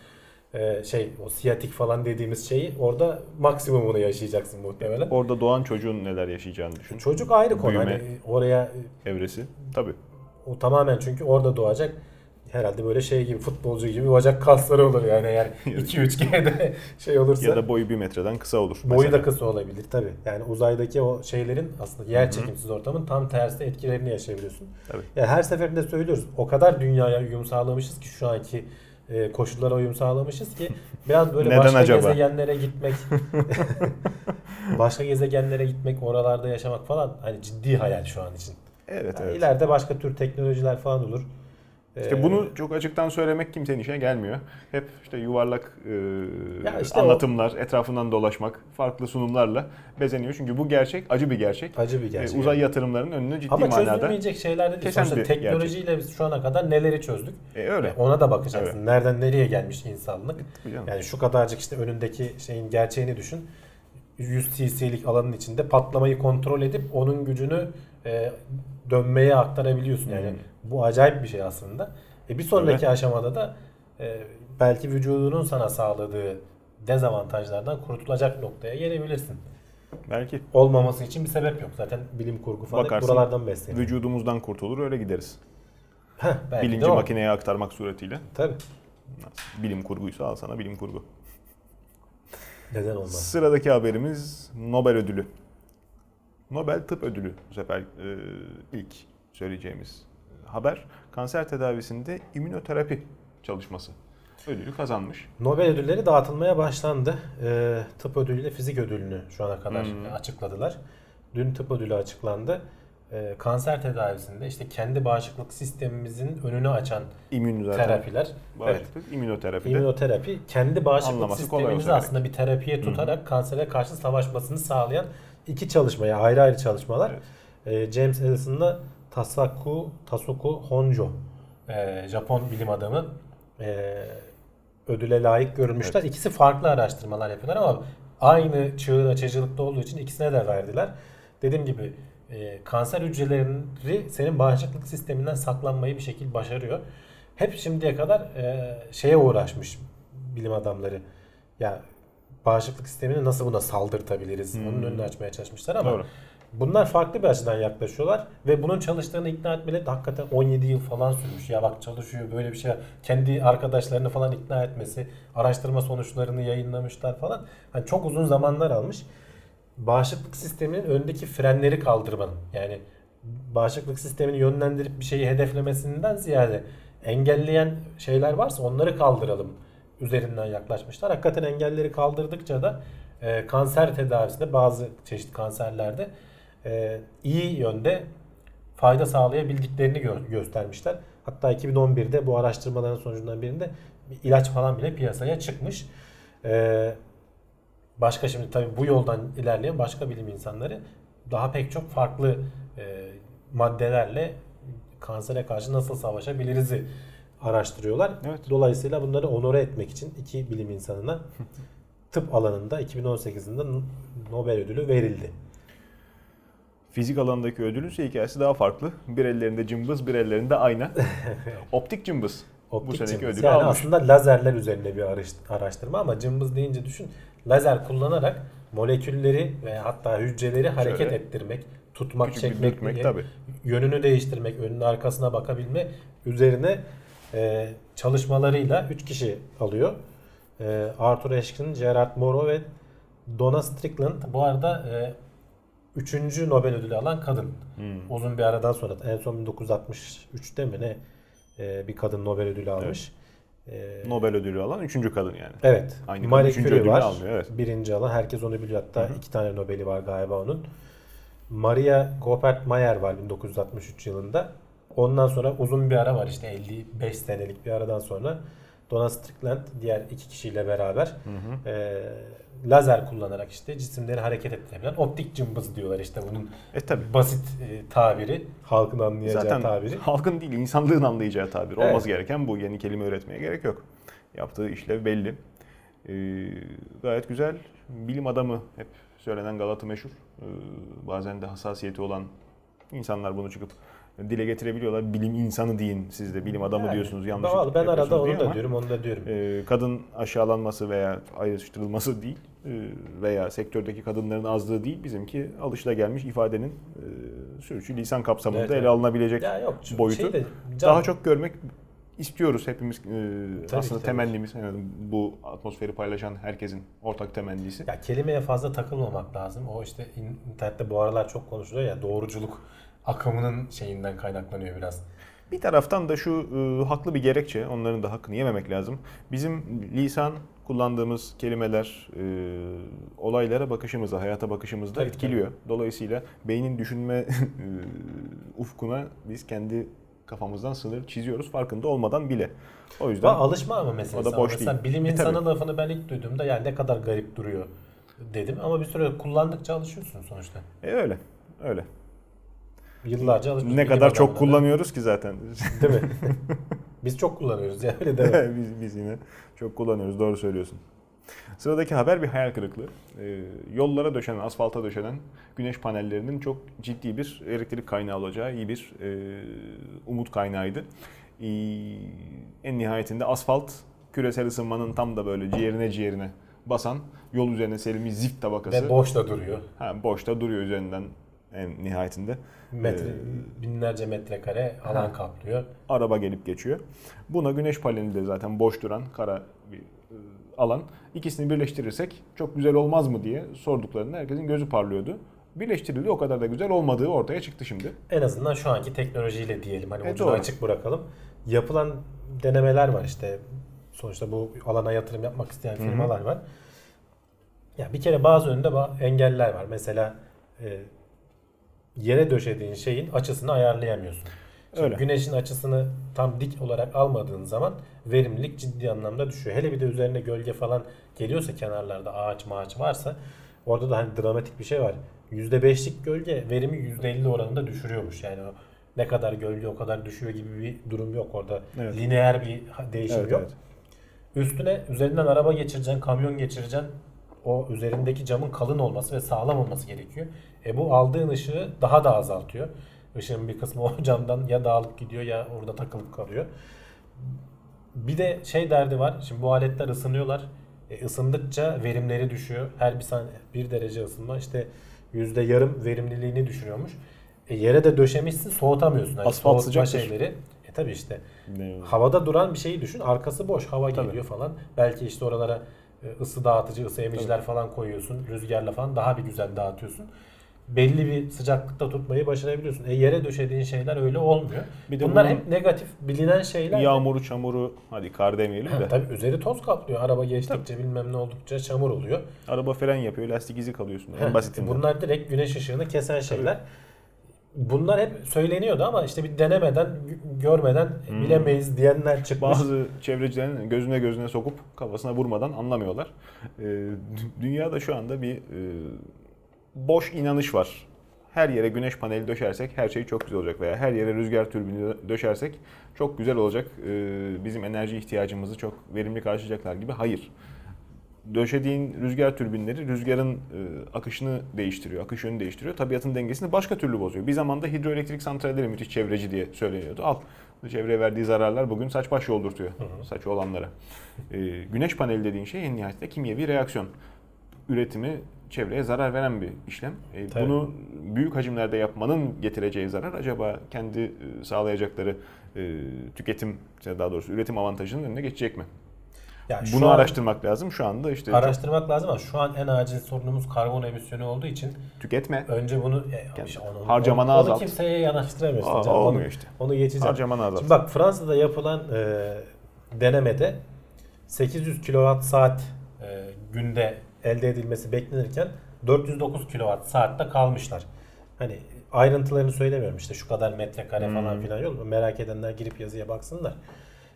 e, şey o siyatik falan dediğimiz şeyi orada maksimumunu yaşayacaksın muhtemelen. Orada doğan çocuğun neler yaşayacağını düşün. Çocuk ayrı konu. Büyüme. Hani oraya Evresi. Tabii. o tamamen çünkü orada doğacak. Herhalde böyle şey gibi futbolcu gibi bacak kasları olur yani eğer [laughs] 2-3G'de şey olursa. Ya da boyu bir metreden kısa olur. Boyu mesela. da kısa olabilir tabi. Yani uzaydaki o şeylerin aslında yer çekimsiz ortamın tam tersi etkilerini yaşayabiliyorsun. Tabii. Ya her seferinde söylüyoruz. O kadar dünyaya uyum sağlamışız ki şu anki e, koşullara uyum sağlamışız ki biraz böyle Neden başka acaba? gezegenlere gitmek [laughs] başka gezegenlere gitmek, oralarda yaşamak falan hani ciddi hayal şu an için. Evet Yani evet. İleride başka tür teknolojiler falan olur. İşte Ee, bunu çok açıktan söylemek kimsenin işine gelmiyor. Hep işte yuvarlak e, işte anlatımlar, etrafından dolaşmak, farklı sunumlarla bezeniyor. Çünkü bu gerçek, acı bir gerçek. acı bir E, gerçek. uzay yatırımlarının önünü ciddi Ama manada. çözülmeyecek şeyler de değil. Sonuçta teknolojiyle biz şu ana kadar neleri çözdük? E, öyle. E, Ona da bakacaksın. Evet. Nereden nereye gelmiş insanlık? Yani şu kadarcık işte önündeki şeyin gerçeğini düşün. 100 cc'lik alanın içinde patlamayı kontrol edip onun gücünü e, dönmeye aktarabiliyorsun. Yani Hmm. bu acayip bir şey aslında. E, bir sonraki aşamada da e, belki vücudunun sana sağladığı dezavantajlardan kurtulacak noktaya gelebilirsin. Belki Olmaması için bir sebep yok. Zaten bilim kurgu falan Bakarsın, buralardan besleniyor. vücudumuzdan kurtulur öyle gideriz. Heh, belki Bilinci makineye aktarmak suretiyle. Tabii. Bilim kurguysa al sana bilim kurgu. Neden olmaz? Sıradaki haberimiz Nobel ödülü. Nobel Tıp Ödülü bu sefer e, ilk söyleyeceğimiz haber. Kanser tedavisinde immünoterapi çalışması ödülü kazanmış. Nobel ödülleri dağıtılmaya başlandı. Ee, tıp ödülüyle fizik ödülünü şu ana kadar Hmm. açıkladılar. Dün tıp ödülü açıklandı. E, kanser tedavisinde işte kendi bağışıklık sistemimizin önünü açan İmmün zaten. terapiler. Bağışıklık, immünoterapide. İmmünoterapi kendi bağışıklık Anlaması sistemimizi aslında bir terapiye tutarak kansere karşı savaşmasını sağlayan iki çalışmaya ayrı ayrı çalışmalar. Ee, James Ellison'la Tasaku Tasuku Honjo ee, Japon bilim adamı ödüle layık görülmüşler. İkisi farklı araştırmalar yapıyorlar ama aynı çığır açıcılıkta olduğu için ikisine de verdiler. Dediğim gibi e, kanser hücreleri senin bağışıklık sisteminden saklanmayı bir şekilde başarıyor. Hep şimdiye kadar e, şeye uğraşmış bilim adamları. Ya bağışıklık sistemini nasıl buna saldırtabiliriz? Onun önünü açmaya çalışmışlar ama Doğru. bunlar farklı bir açıdan yaklaşıyorlar ve bunun çalıştığını ikna etmeleri de hakikaten 17 yıl falan sürmüş. Ya bak çalışıyor böyle bir şey. Kendi arkadaşlarını falan ikna etmesi, araştırma sonuçlarını yayınlamışlar falan. Hani çok uzun zamanlar almış. Bağışıklık sisteminin öndeki frenleri kaldırmanın yani bağışıklık sistemini yönlendirip bir şeyi hedeflemesinden ziyade engelleyen şeyler varsa onları kaldıralım üzerinden yaklaşmışlar. Hakikaten engelleri kaldırdıkça da e, kanser tedavisinde bazı çeşit kanserlerde e, iyi yönde fayda sağlayabildiklerini gö- göstermişler. Hatta 2011'de bu araştırmaların sonucundan birinde bir ilaç falan bile piyasaya çıkmış. E, başka şimdi tabii bu yoldan ilerleyen başka bilim insanları daha pek çok farklı e, maddelerle kansere karşı nasıl savaşabiliriz'i araştırıyorlar. Evet. Dolayısıyla bunları onore etmek için iki bilim insanına [laughs] tıp alanında 2018'de Nobel ödülü verildi. Fizik alanındaki ödülün ise hikayesi daha farklı. Bir ellerinde cımbız, bir ellerinde ayna. [laughs] Optik cımbız. Optik Bu seneki cımbız. ödülü yani almış. aslında lazerler üzerine bir araş- araştırma ama cımbız deyince düşün lazer kullanarak molekülleri ve hatta hücreleri hareket Şöyle ettirmek, tutmak, küçük çekmek, dürtmek, tabii. yönünü değiştirmek, önüne arkasına bakabilme üzerine e, çalışmalarıyla 3 kişi alıyor. E, Arthur Ashkin, Gerard Moreau ve Donna Strickland. Bu arada e, üçüncü Nobel ödülü alan kadın. Hmm. Uzun bir aradan sonra en son 1963'te mi ne e, bir kadın Nobel ödülü almış. E, Nobel ödülü alan üçüncü kadın yani. Evet. Aynı Marie Curie var. almıyor, evet. Birinci alan. Herkes onu biliyor. Hatta iki tane Nobel'i var galiba onun. Maria Goeppert Mayer var 1963 yılında. Ondan sonra uzun bir ara var işte 55 senelik bir aradan sonra. Donna Strickland diğer iki kişiyle beraber e, lazer kullanarak işte cisimleri hareket ettirebilen optik cımbız diyorlar işte bunun E tabi. basit e, tabiri. Halkın anlayacağı Zaten tabiri. halkın değil insanlığın anlayacağı tabir. Evet. Olması gereken bu. Yeni kelime üretmeye gerek yok. Yaptığı işlev belli. Ee, gayet güzel. Bilim adamı hep söylenen Galata meşhur. Ee, bazen de hassasiyeti olan insanlar bunu çıkıp dile getirebiliyorlar. Bilim insanı deyin siz de. Bilim adamı Yani, diyorsunuz. Yanlış Vallahi ben arada onu da diyorum onu da diyorum. e, kadın aşağılanması veya ayrıştırılması değil e, veya sektördeki kadınların azlığı değil bizimki alışılagelmiş ifadenin e, sürücü lisan kapsamında Evet, ele evet. alınabilecek ya yok boyutu. şey de daha çok görmek istiyoruz hepimiz. E, Tabii aslında ki, temennimiz yani bu atmosferi paylaşan herkesin ortak temennisi. Ya kelimeye fazla takılmamak lazım. O işte in- internette bu aralar çok konuşuluyor ya doğruculuk akımının şeyinden kaynaklanıyor biraz. Bir taraftan da şu e, haklı bir gerekçe, onların da hakkını yememek lazım. Bizim lisan kullandığımız kelimeler e, olaylara bakışımızı, hayata bakışımızı da Tabii, etkiliyor. Dolayısıyla beynin düşünme [laughs] e, ufkuna biz kendi kafamızdan sınır çiziyoruz farkında olmadan bile. O yüzden Ama alışma ama meselesi. O da boş Mesela değil. bilim E, insanı tabii. lafını ben ilk duyduğumda yani ne kadar garip duruyor dedim. Ama bir süre kullandıkça alışıyorsun sonuçta. e, öyle. Öyle. Yıllarca alışıyorsun. Ne kadar çok da. kullanıyoruz ki zaten. Değil mi? [laughs] Biz çok kullanıyoruz ya öyle deme. [laughs] biz, biz yine çok kullanıyoruz. Doğru söylüyorsun. Sıradaki haber bir hayal kırıklığı. Ee, yollara döşenen, asfalta döşenen güneş panellerinin çok ciddi bir elektrik kaynağı olacağı iyi bir e, umut kaynağıydı. Ee, en nihayetinde asfalt küresel ısınmanın tam da böyle ciğerine ciğerine basan yol üzerine serilmiş zift tabakası. Ve boş da duruyor. ha, boşta duruyor üzerinden en nihayetinde. Metre, Ee, binlerce metrekare alan ha. kaplıyor. araba gelip geçiyor. Buna güneş paneli de zaten boş duran kara bir alan. İkisini birleştirirsek çok güzel olmaz mı diye sorduklarında herkesin gözü parlıyordu. Birleştirildi o kadar da güzel olmadığı ortaya çıktı şimdi. En azından şu anki teknolojiyle diyelim. Hani E, ucunu doğru. açık bırakalım. Yapılan denemeler var işte. Sonuçta bu alana yatırım yapmak isteyen firmalar var. Ya bir kere bazı önünde engeller var. Mesela e, yere döşediğin şeyin açısını ayarlayamıyorsun. Şimdi Öyle. Güneşin açısını tam dik olarak almadığın zaman verimlilik ciddi anlamda düşüyor. Hele bir de üzerine gölge falan geliyorsa kenarlarda ağaç mağaç varsa orada da hani dramatik bir şey var. %5'lik gölge verimi %50 oranında düşürüyormuş. Yani o ne kadar gölge o kadar düşüyor gibi bir durum yok orada. Evet. Lineer bir değişim Evet, yok. evet. Üstüne üzerinden araba geçireceksin, kamyon geçireceksin. O üzerindeki camın kalın olması ve sağlam olması gerekiyor. E bu aldığın ışığı daha da azaltıyor. Işığın bir kısmı [laughs] o camdan ya dağılıp gidiyor ya orada takılıp kalıyor. Bir de şey derdi var. Şimdi bu aletler ısınıyorlar. E, ısındıkça verimleri düşüyor. Her bir saniye bir derece ısınma işte yüzde yarım verimliliğini düşürüyormuş. E, yere de döşemişsin soğutamıyorsun. Hani Asfalt soğutma sıcaktır. şeyleri. E tabi işte Ne- havada duran bir şeyi düşün. Arkası boş. Hava Tabii. geliyor falan. Belki işte oralara ısı dağıtıcı, ısı emiciler falan koyuyorsun. Rüzgarla falan daha bir güzel dağıtıyorsun. Belli bir sıcaklıkta tutmayı başarabiliyorsun. E yere döşediğin şeyler öyle olmuyor. Bir de Bunlar hep negatif bilinen şeyler. Yağmuru, çamuru, hadi kar demeyelim Ha, de. tabii üzeri toz kaplıyor. Araba geçtikçe bilmem ne oldukça çamur oluyor. Araba fren yapıyor, lastik izi kalıyorsun. En basitinden. Bunlar direkt güneş ışığını kesen şeyler. Bunlar hep söyleniyordu ama işte bir denemeden, gö- görmeden Hmm. bilemeyiz diyenler çıkmış. Bazı çevrecilerin gözüne gözüne sokup kafasına vurmadan anlamıyorlar. Dü- dünyada şu anda bir e, boş inanış var. Her yere güneş paneli döşersek her şey çok güzel olacak veya her yere rüzgar türbini döşersek çok güzel olacak. Ee, bizim enerji ihtiyacımızı çok verimli karşılayacaklar gibi. Hayır. Döşediğin rüzgar türbinleri rüzgarın e, akışını değiştiriyor, akış yönünü değiştiriyor. Tabiatın dengesini başka türlü bozuyor. Bir zamanda hidroelektrik santralleri müthiş çevreci diye söyleniyordu. Al çevreye verdiği zararlar bugün saç baş yoldurtuyor saç olanlara. Ee, güneş paneli dediğin şey en nihayetinde kimyevi reaksiyon. Üretimi çevreye zarar veren bir işlem. Tabii. bunu büyük hacimlerde yapmanın getireceği zarar acaba kendi e, sağlayacakları e, tüketim, daha doğrusu üretim avantajının önüne geçecek mi? Yani Bunu an araştırmak lazım. Şu anda işte çok araştırmak lazım ama şu an en acil sorunumuz karbon emisyonu olduğu için tüketme, önce bunu e, Yani işte onu, harcamanı onu, azalt. Onu kimseye yanaştıramıyorsun. Aa, canım. olmuyor onu, işte. Onu geçeceğim. harcamanı azalt. Şimdi bak Fransa'da yapılan e, denemede 800 kilowatt saat e, günde elde edilmesi beklenirken 409 kilowatt saatte kalmışlar. Hani ayrıntılarını söylemiyorum işte şu kadar metrekare falan Hmm. filan yok. Merak edenler girip yazıya baksınlar.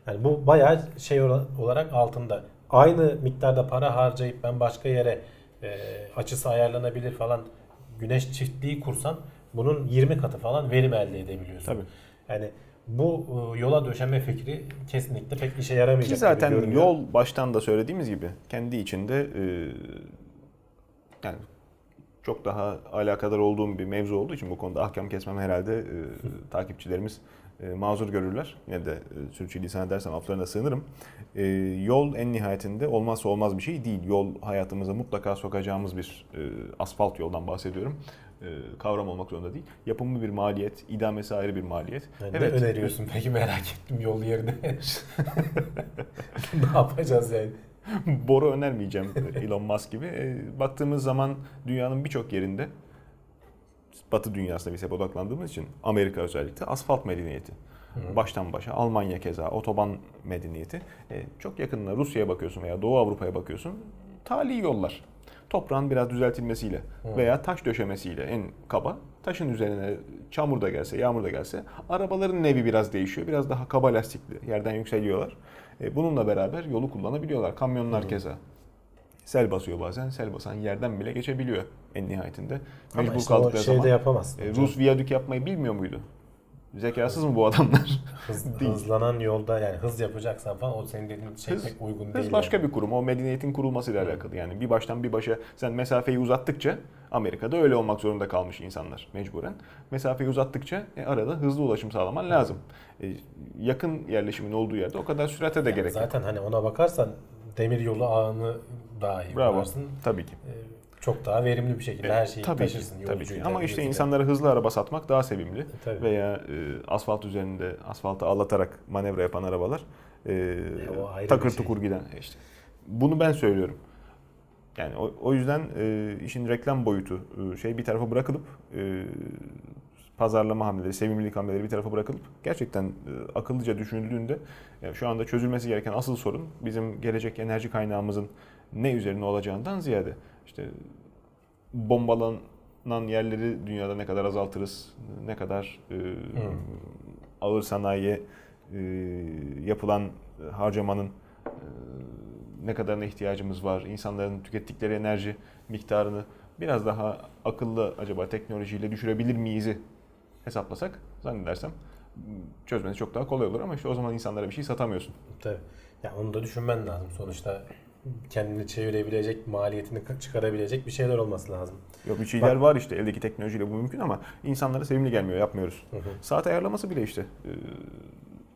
Yani bu bayağı şey ola- olarak altında. Aynı miktarda para harcayıp ben başka yere e, açısı ayarlanabilir falan güneş çiftliği kursan bunun 20 katı falan verim elde edebiliyorsun. Tabii. Yani bu e, yola döşeme fikri kesinlikle pek işe yaramayacak Ki gibi zaten görünüyor. yol baştan da söylediğimiz gibi kendi içinde e, yani çok daha alakadar olduğum bir mevzu olduğu için bu konuda ahkam kesmem herhalde e, [laughs] takipçilerimiz e, mazur görürler. Yine de e, sürçülisan edersem aflarına sığınırım. E, yol en nihayetinde olmazsa olmaz bir şey değil. Yol hayatımıza mutlaka sokacağımız bir e, asfalt yoldan bahsediyorum. E, kavram olmak zorunda değil. Yapımı bir maliyet, idamesi ayrı bir maliyet. Yani Ne öneriyorsun peki merak ettim yol yerine. [laughs] ne yapacağız yani? Boru önermeyeceğim Elon Musk gibi. E, baktığımız zaman dünyanın birçok yerinde Batı dünyasına biz hep odaklandığımız için Amerika özellikle asfalt medeniyeti. Baştan başa Almanya keza otoban medeniyeti. E, çok yakınına Rusya'ya bakıyorsun veya Doğu Avrupa'ya bakıyorsun. Tali yollar. Toprağın biraz düzeltilmesiyle veya taş döşemesiyle en kaba taşın üzerine çamur da gelse, yağmur da gelse arabaların nevi biraz değişiyor. Biraz daha kaba lastikli yerden yükseliyorlar. E, bununla beraber yolu kullanabiliyorlar. Kamyonlar keza. Sel basıyor bazen. Sel basan yerden bile geçebiliyor en nihayetinde. Ama Mecbur işte kaldıkları şeyde zaman. yapamazsın. E, Rus viyadük yapmayı bilmiyor muydu? Zekasız mı bu adamlar? Hız- [laughs] hızlanan yolda yani hız yapacaksan falan o senin dediğin şey Hız- pek uygun Hız değil. başka yani. bir kurum. O medeniyetin kurulmasıyla alakalı. Yani bir baştan bir başa sen mesafeyi uzattıkça Amerika'da öyle olmak zorunda kalmış insanlar mecburen. Mesafeyi uzattıkça e, arada hızlı ulaşım sağlaman lazım. E, yakın yerleşimin olduğu yerde o kadar sürate de Yani gerek yok. Zaten hani ona bakarsan demir yolu ağını dahi Bravo. kurarsın. Tabii ki. Ee, Çok daha verimli bir şekilde her şeyi tabii ki, taşırsın. tabii ki. Ama işte insanlara hızlı araba satmak daha sevimli. tabii. Veya e, asfalt üzerinde asfaltı ağlatarak manevra yapan arabalar e, ayrı takır şey. tukur giden e, işte. Bunu ben söylüyorum. Yani o, o yüzden e, işin reklam boyutu e, şey bir tarafa bırakılıp e, pazarlama hamleleri, sevimlilik hamleleri bir tarafa bırakılıp gerçekten e, akıllıca düşünüldüğünde yani şu anda çözülmesi gereken asıl sorun bizim gelecek enerji kaynağımızın ne üzerine olacağından ziyade işte bombalanan yerleri dünyada ne kadar azaltırız, ne kadar e, ağır sanayiye e, yapılan harcamanın e, ne kadarına ihtiyacımız var, insanların tükettikleri enerji miktarını biraz daha akıllı acaba teknolojiyle düşürebilir miyiz'i hesaplasak zannedersem çözmeniz çok daha kolay olur ama işte o zaman insanlara bir şey satamıyorsun. Tabii. Ya onu da düşünmen lazım. Sonuçta kendini çevirebilecek, maliyetini çıkarabilecek bir şeyler olması lazım. Yok bir şeyler var işte eldeki teknolojiyle bu mümkün ama insanlara sevimli gelmiyor yapmıyoruz. Hı hı. Saat ayarlaması bile işte e,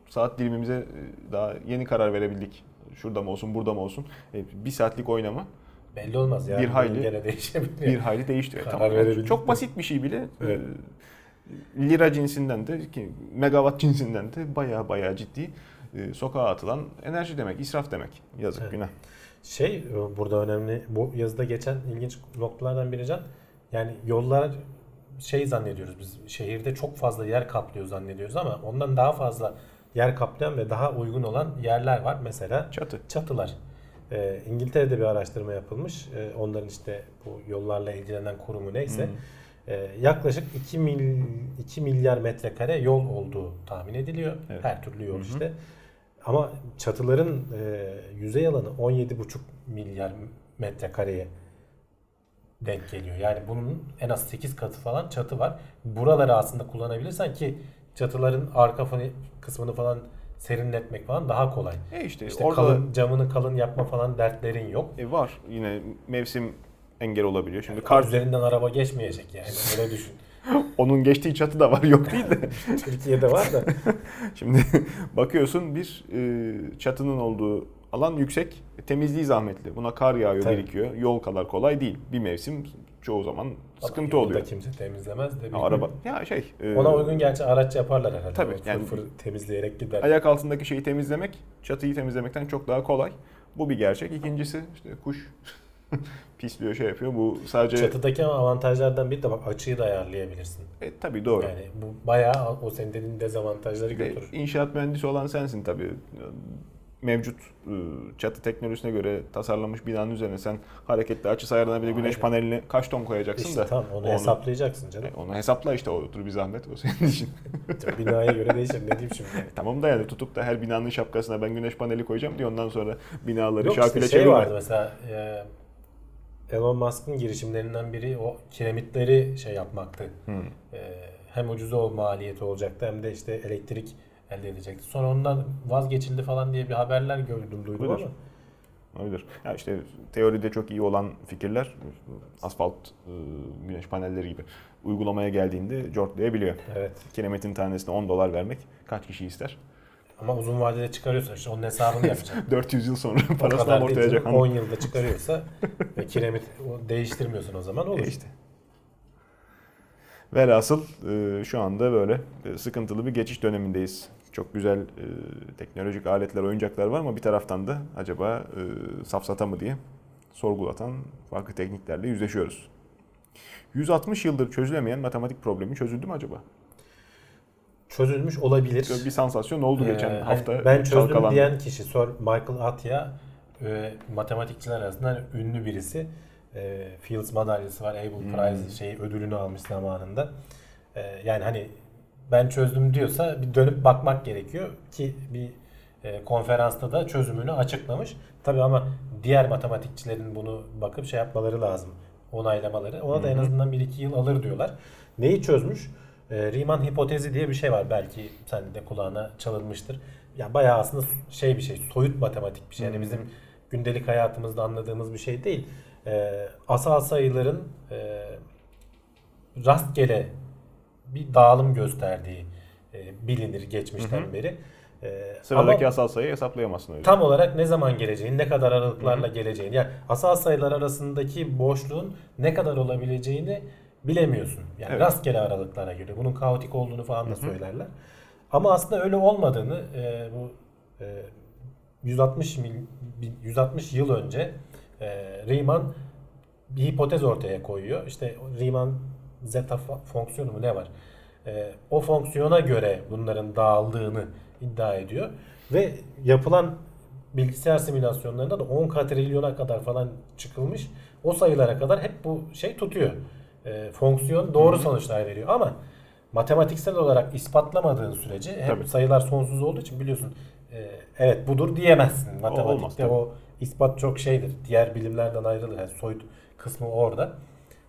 saat dilimimize e, daha yeni karar verebildik. Şurada mı olsun burada mı olsun. E, bir saatlik oynama Belli olmaz ya. Bir hayli- Gene değişebilir. bir hayli değiştiriyor. Karar Tamam. Çok basit bir şey bile Evet. e, lira cinsinden de ki megawatt cinsinden de baya baya ciddi e, sokağa atılan enerji demek, israf demek. Yazık Evet. günah. Şey e, burada önemli bu yazıda geçen ilginç noktalardan biri Can. Yani yollar şey zannediyoruz biz şehirde çok fazla yer kaplıyor zannediyoruz ama ondan daha fazla yer kaplayan ve daha uygun olan yerler var. Mesela Çatı. çatılar. Ee, İngiltere'de bir araştırma yapılmış. Ee, onların işte bu yollarla ilgilenen kurumu neyse. Ee, yaklaşık 2, mil, 2 milyar metrekare yol olduğu tahmin ediliyor. Evet. Her türlü yol Hı hı. işte. Ama çatıların e, yüzey alanı 17,5 milyar metrekareye denk geliyor. Yani bunun en az 8 katı falan çatı var. Buraları aslında kullanabilirsen ki çatıların arka kısmını falan serinletmek falan daha kolay. E işte, İşte orada kalın camını kalın yapma falan dertlerin yok. e, var yine mevsim engel olabiliyor. Şimdi Kar kar üzerinden araba geçmeyecek yani öyle düşün. [laughs] onun geçtiği çatı da var yok değil de. [laughs] Türkiye'de var da [laughs] Şimdi bakıyorsun bir e, çatının olduğu alan yüksek, temizliği zahmetli. Buna kar yağıyor, Tabii. birikiyor. Yol kadar kolay değil. Bir mevsim çoğu zaman sıkıntı Yolda oluyor. kimse temizlemez de. Ya araba ya şey e, Ona uygun gerçi araç yaparlar herhalde. Tabii, fır yani- fır temizleyerek gider. ayak altındaki şeyi temizlemek çatıyı temizlemekten çok daha kolay. Bu bir gerçek. İkincisi işte kuş pisliyor şey yapıyor. Bu sadece Çatıdaki avantajlardan biri de bak açıyı da ayarlayabilirsin. e, tabii doğru. Yani bu bayağı o senin dediğin dezavantajları de götürür. İnşaat mühendisi olan sensin tabii. Mevcut e, çatı teknolojisine göre tasarlanmış binanın üzerine sen hareketli açı ayarlanabilir güneş Aynen. panelini kaç ton koyacaksın İşte da tamam onu, hesaplayacaksın canım. E, onu hesapla işte odur bir zahmet o senin için. [laughs] Binaya göre değişir ne diyeyim şimdi. tamam da yani tutup da her binanın şapkasına ben güneş paneli koyacağım diye ondan sonra binaları Yok şarkıyla işte şey çevirme. vardı mesela e, Elon Musk'ın girişimlerinden biri o kiremitleri şey yapmaktı. Hmm. E, hem ucuz ol maliyeti olacaktı hem de işte elektrik elde edecekti. Sonra ondan vazgeçildi falan diye bir haberler gördüm duydum Olabilir. ama. Olabilir. Ya işte teoride çok iyi olan fikirler asfalt e, güneş panelleri gibi uygulamaya geldiğinde cortlayabiliyor. Evet. Kiremitin tanesine 10 dolar vermek kaç kişi ister? Ama uzun vadede çıkarıyorsa işte onun hesabını yapacak. [laughs] 400 yıl sonra o parasını kadar değil amortlayacak. canım. 10 yılda çıkarıyorsa [laughs] ve kiremit değiştirmiyorsun o zaman olur. E işte. Velhasıl e, şu anda böyle e, sıkıntılı bir geçiş dönemindeyiz. Çok güzel e, teknolojik aletler, oyuncaklar var ama bir taraftan da acaba e, safsata mı diye sorgulatan farklı tekniklerle yüzleşiyoruz. 160 yıldır çözülemeyen matematik problemi çözüldü mü acaba? Çözülmüş olabilir. Bir sansasyon oldu geçen Ee, hafta. ben çözdüm çalkalandı. diyen kişi Sir Michael Atiyah e, matematikçiler arasında ünlü birisi. E, Fields madalyası var. Abel Hmm. Prize şey ödülünü almış zamanında. E, yani hani ben çözdüm diyorsa bir dönüp bakmak gerekiyor ki bir e, konferansta da çözümünü açıklamış. Tabi ama diğer matematikçilerin bunu bakıp şey yapmaları lazım. Onaylamaları. Ona da en azından 1-2 yıl alır diyorlar. Neyi çözmüş? E, Riemann hipotezi diye bir şey var. Belki sen de kulağına çalınmıştır. Ya bayağı aslında şey bir şey, soyut matematik bir şey. Yani hı. bizim gündelik hayatımızda anladığımız bir şey değil. E, asal sayıların e, rastgele bir dağılım gösterdiği e, bilinir geçmişten Hı hı. beri. E, Sıradaki ama asal sayıyı hesaplayamazsın öyle. tam olarak ne zaman geleceğini, ne kadar aralıklarla geleceğini, yani asal sayılar arasındaki boşluğun ne kadar olabileceğini bilemiyorsun. Yani Evet. rastgele aralıklara göre. Bunun kaotik olduğunu falan da Hı hı. söylerler. Ama aslında öyle olmadığını e, bu e, 160 mil, 160 yıl önce e, Riemann bir hipotez ortaya koyuyor. İşte Riemann zeta fonksiyonu mu ne var? E, o fonksiyona göre bunların dağıldığını iddia ediyor. Ve yapılan bilgisayar simülasyonlarında da 10 katrilyona kadar falan çıkılmış. O sayılara kadar hep bu şey tutuyor. E, fonksiyon doğru sonuçlar veriyor ama matematiksel olarak ispatlamadığın sürece hep Tabii. sayılar sonsuz olduğu için biliyorsun e, evet budur diyemezsin. Matematikte olmaz tabii. o ispat çok şeydir. Diğer bilimlerden ayrılır. Yani soyut kısmı orada.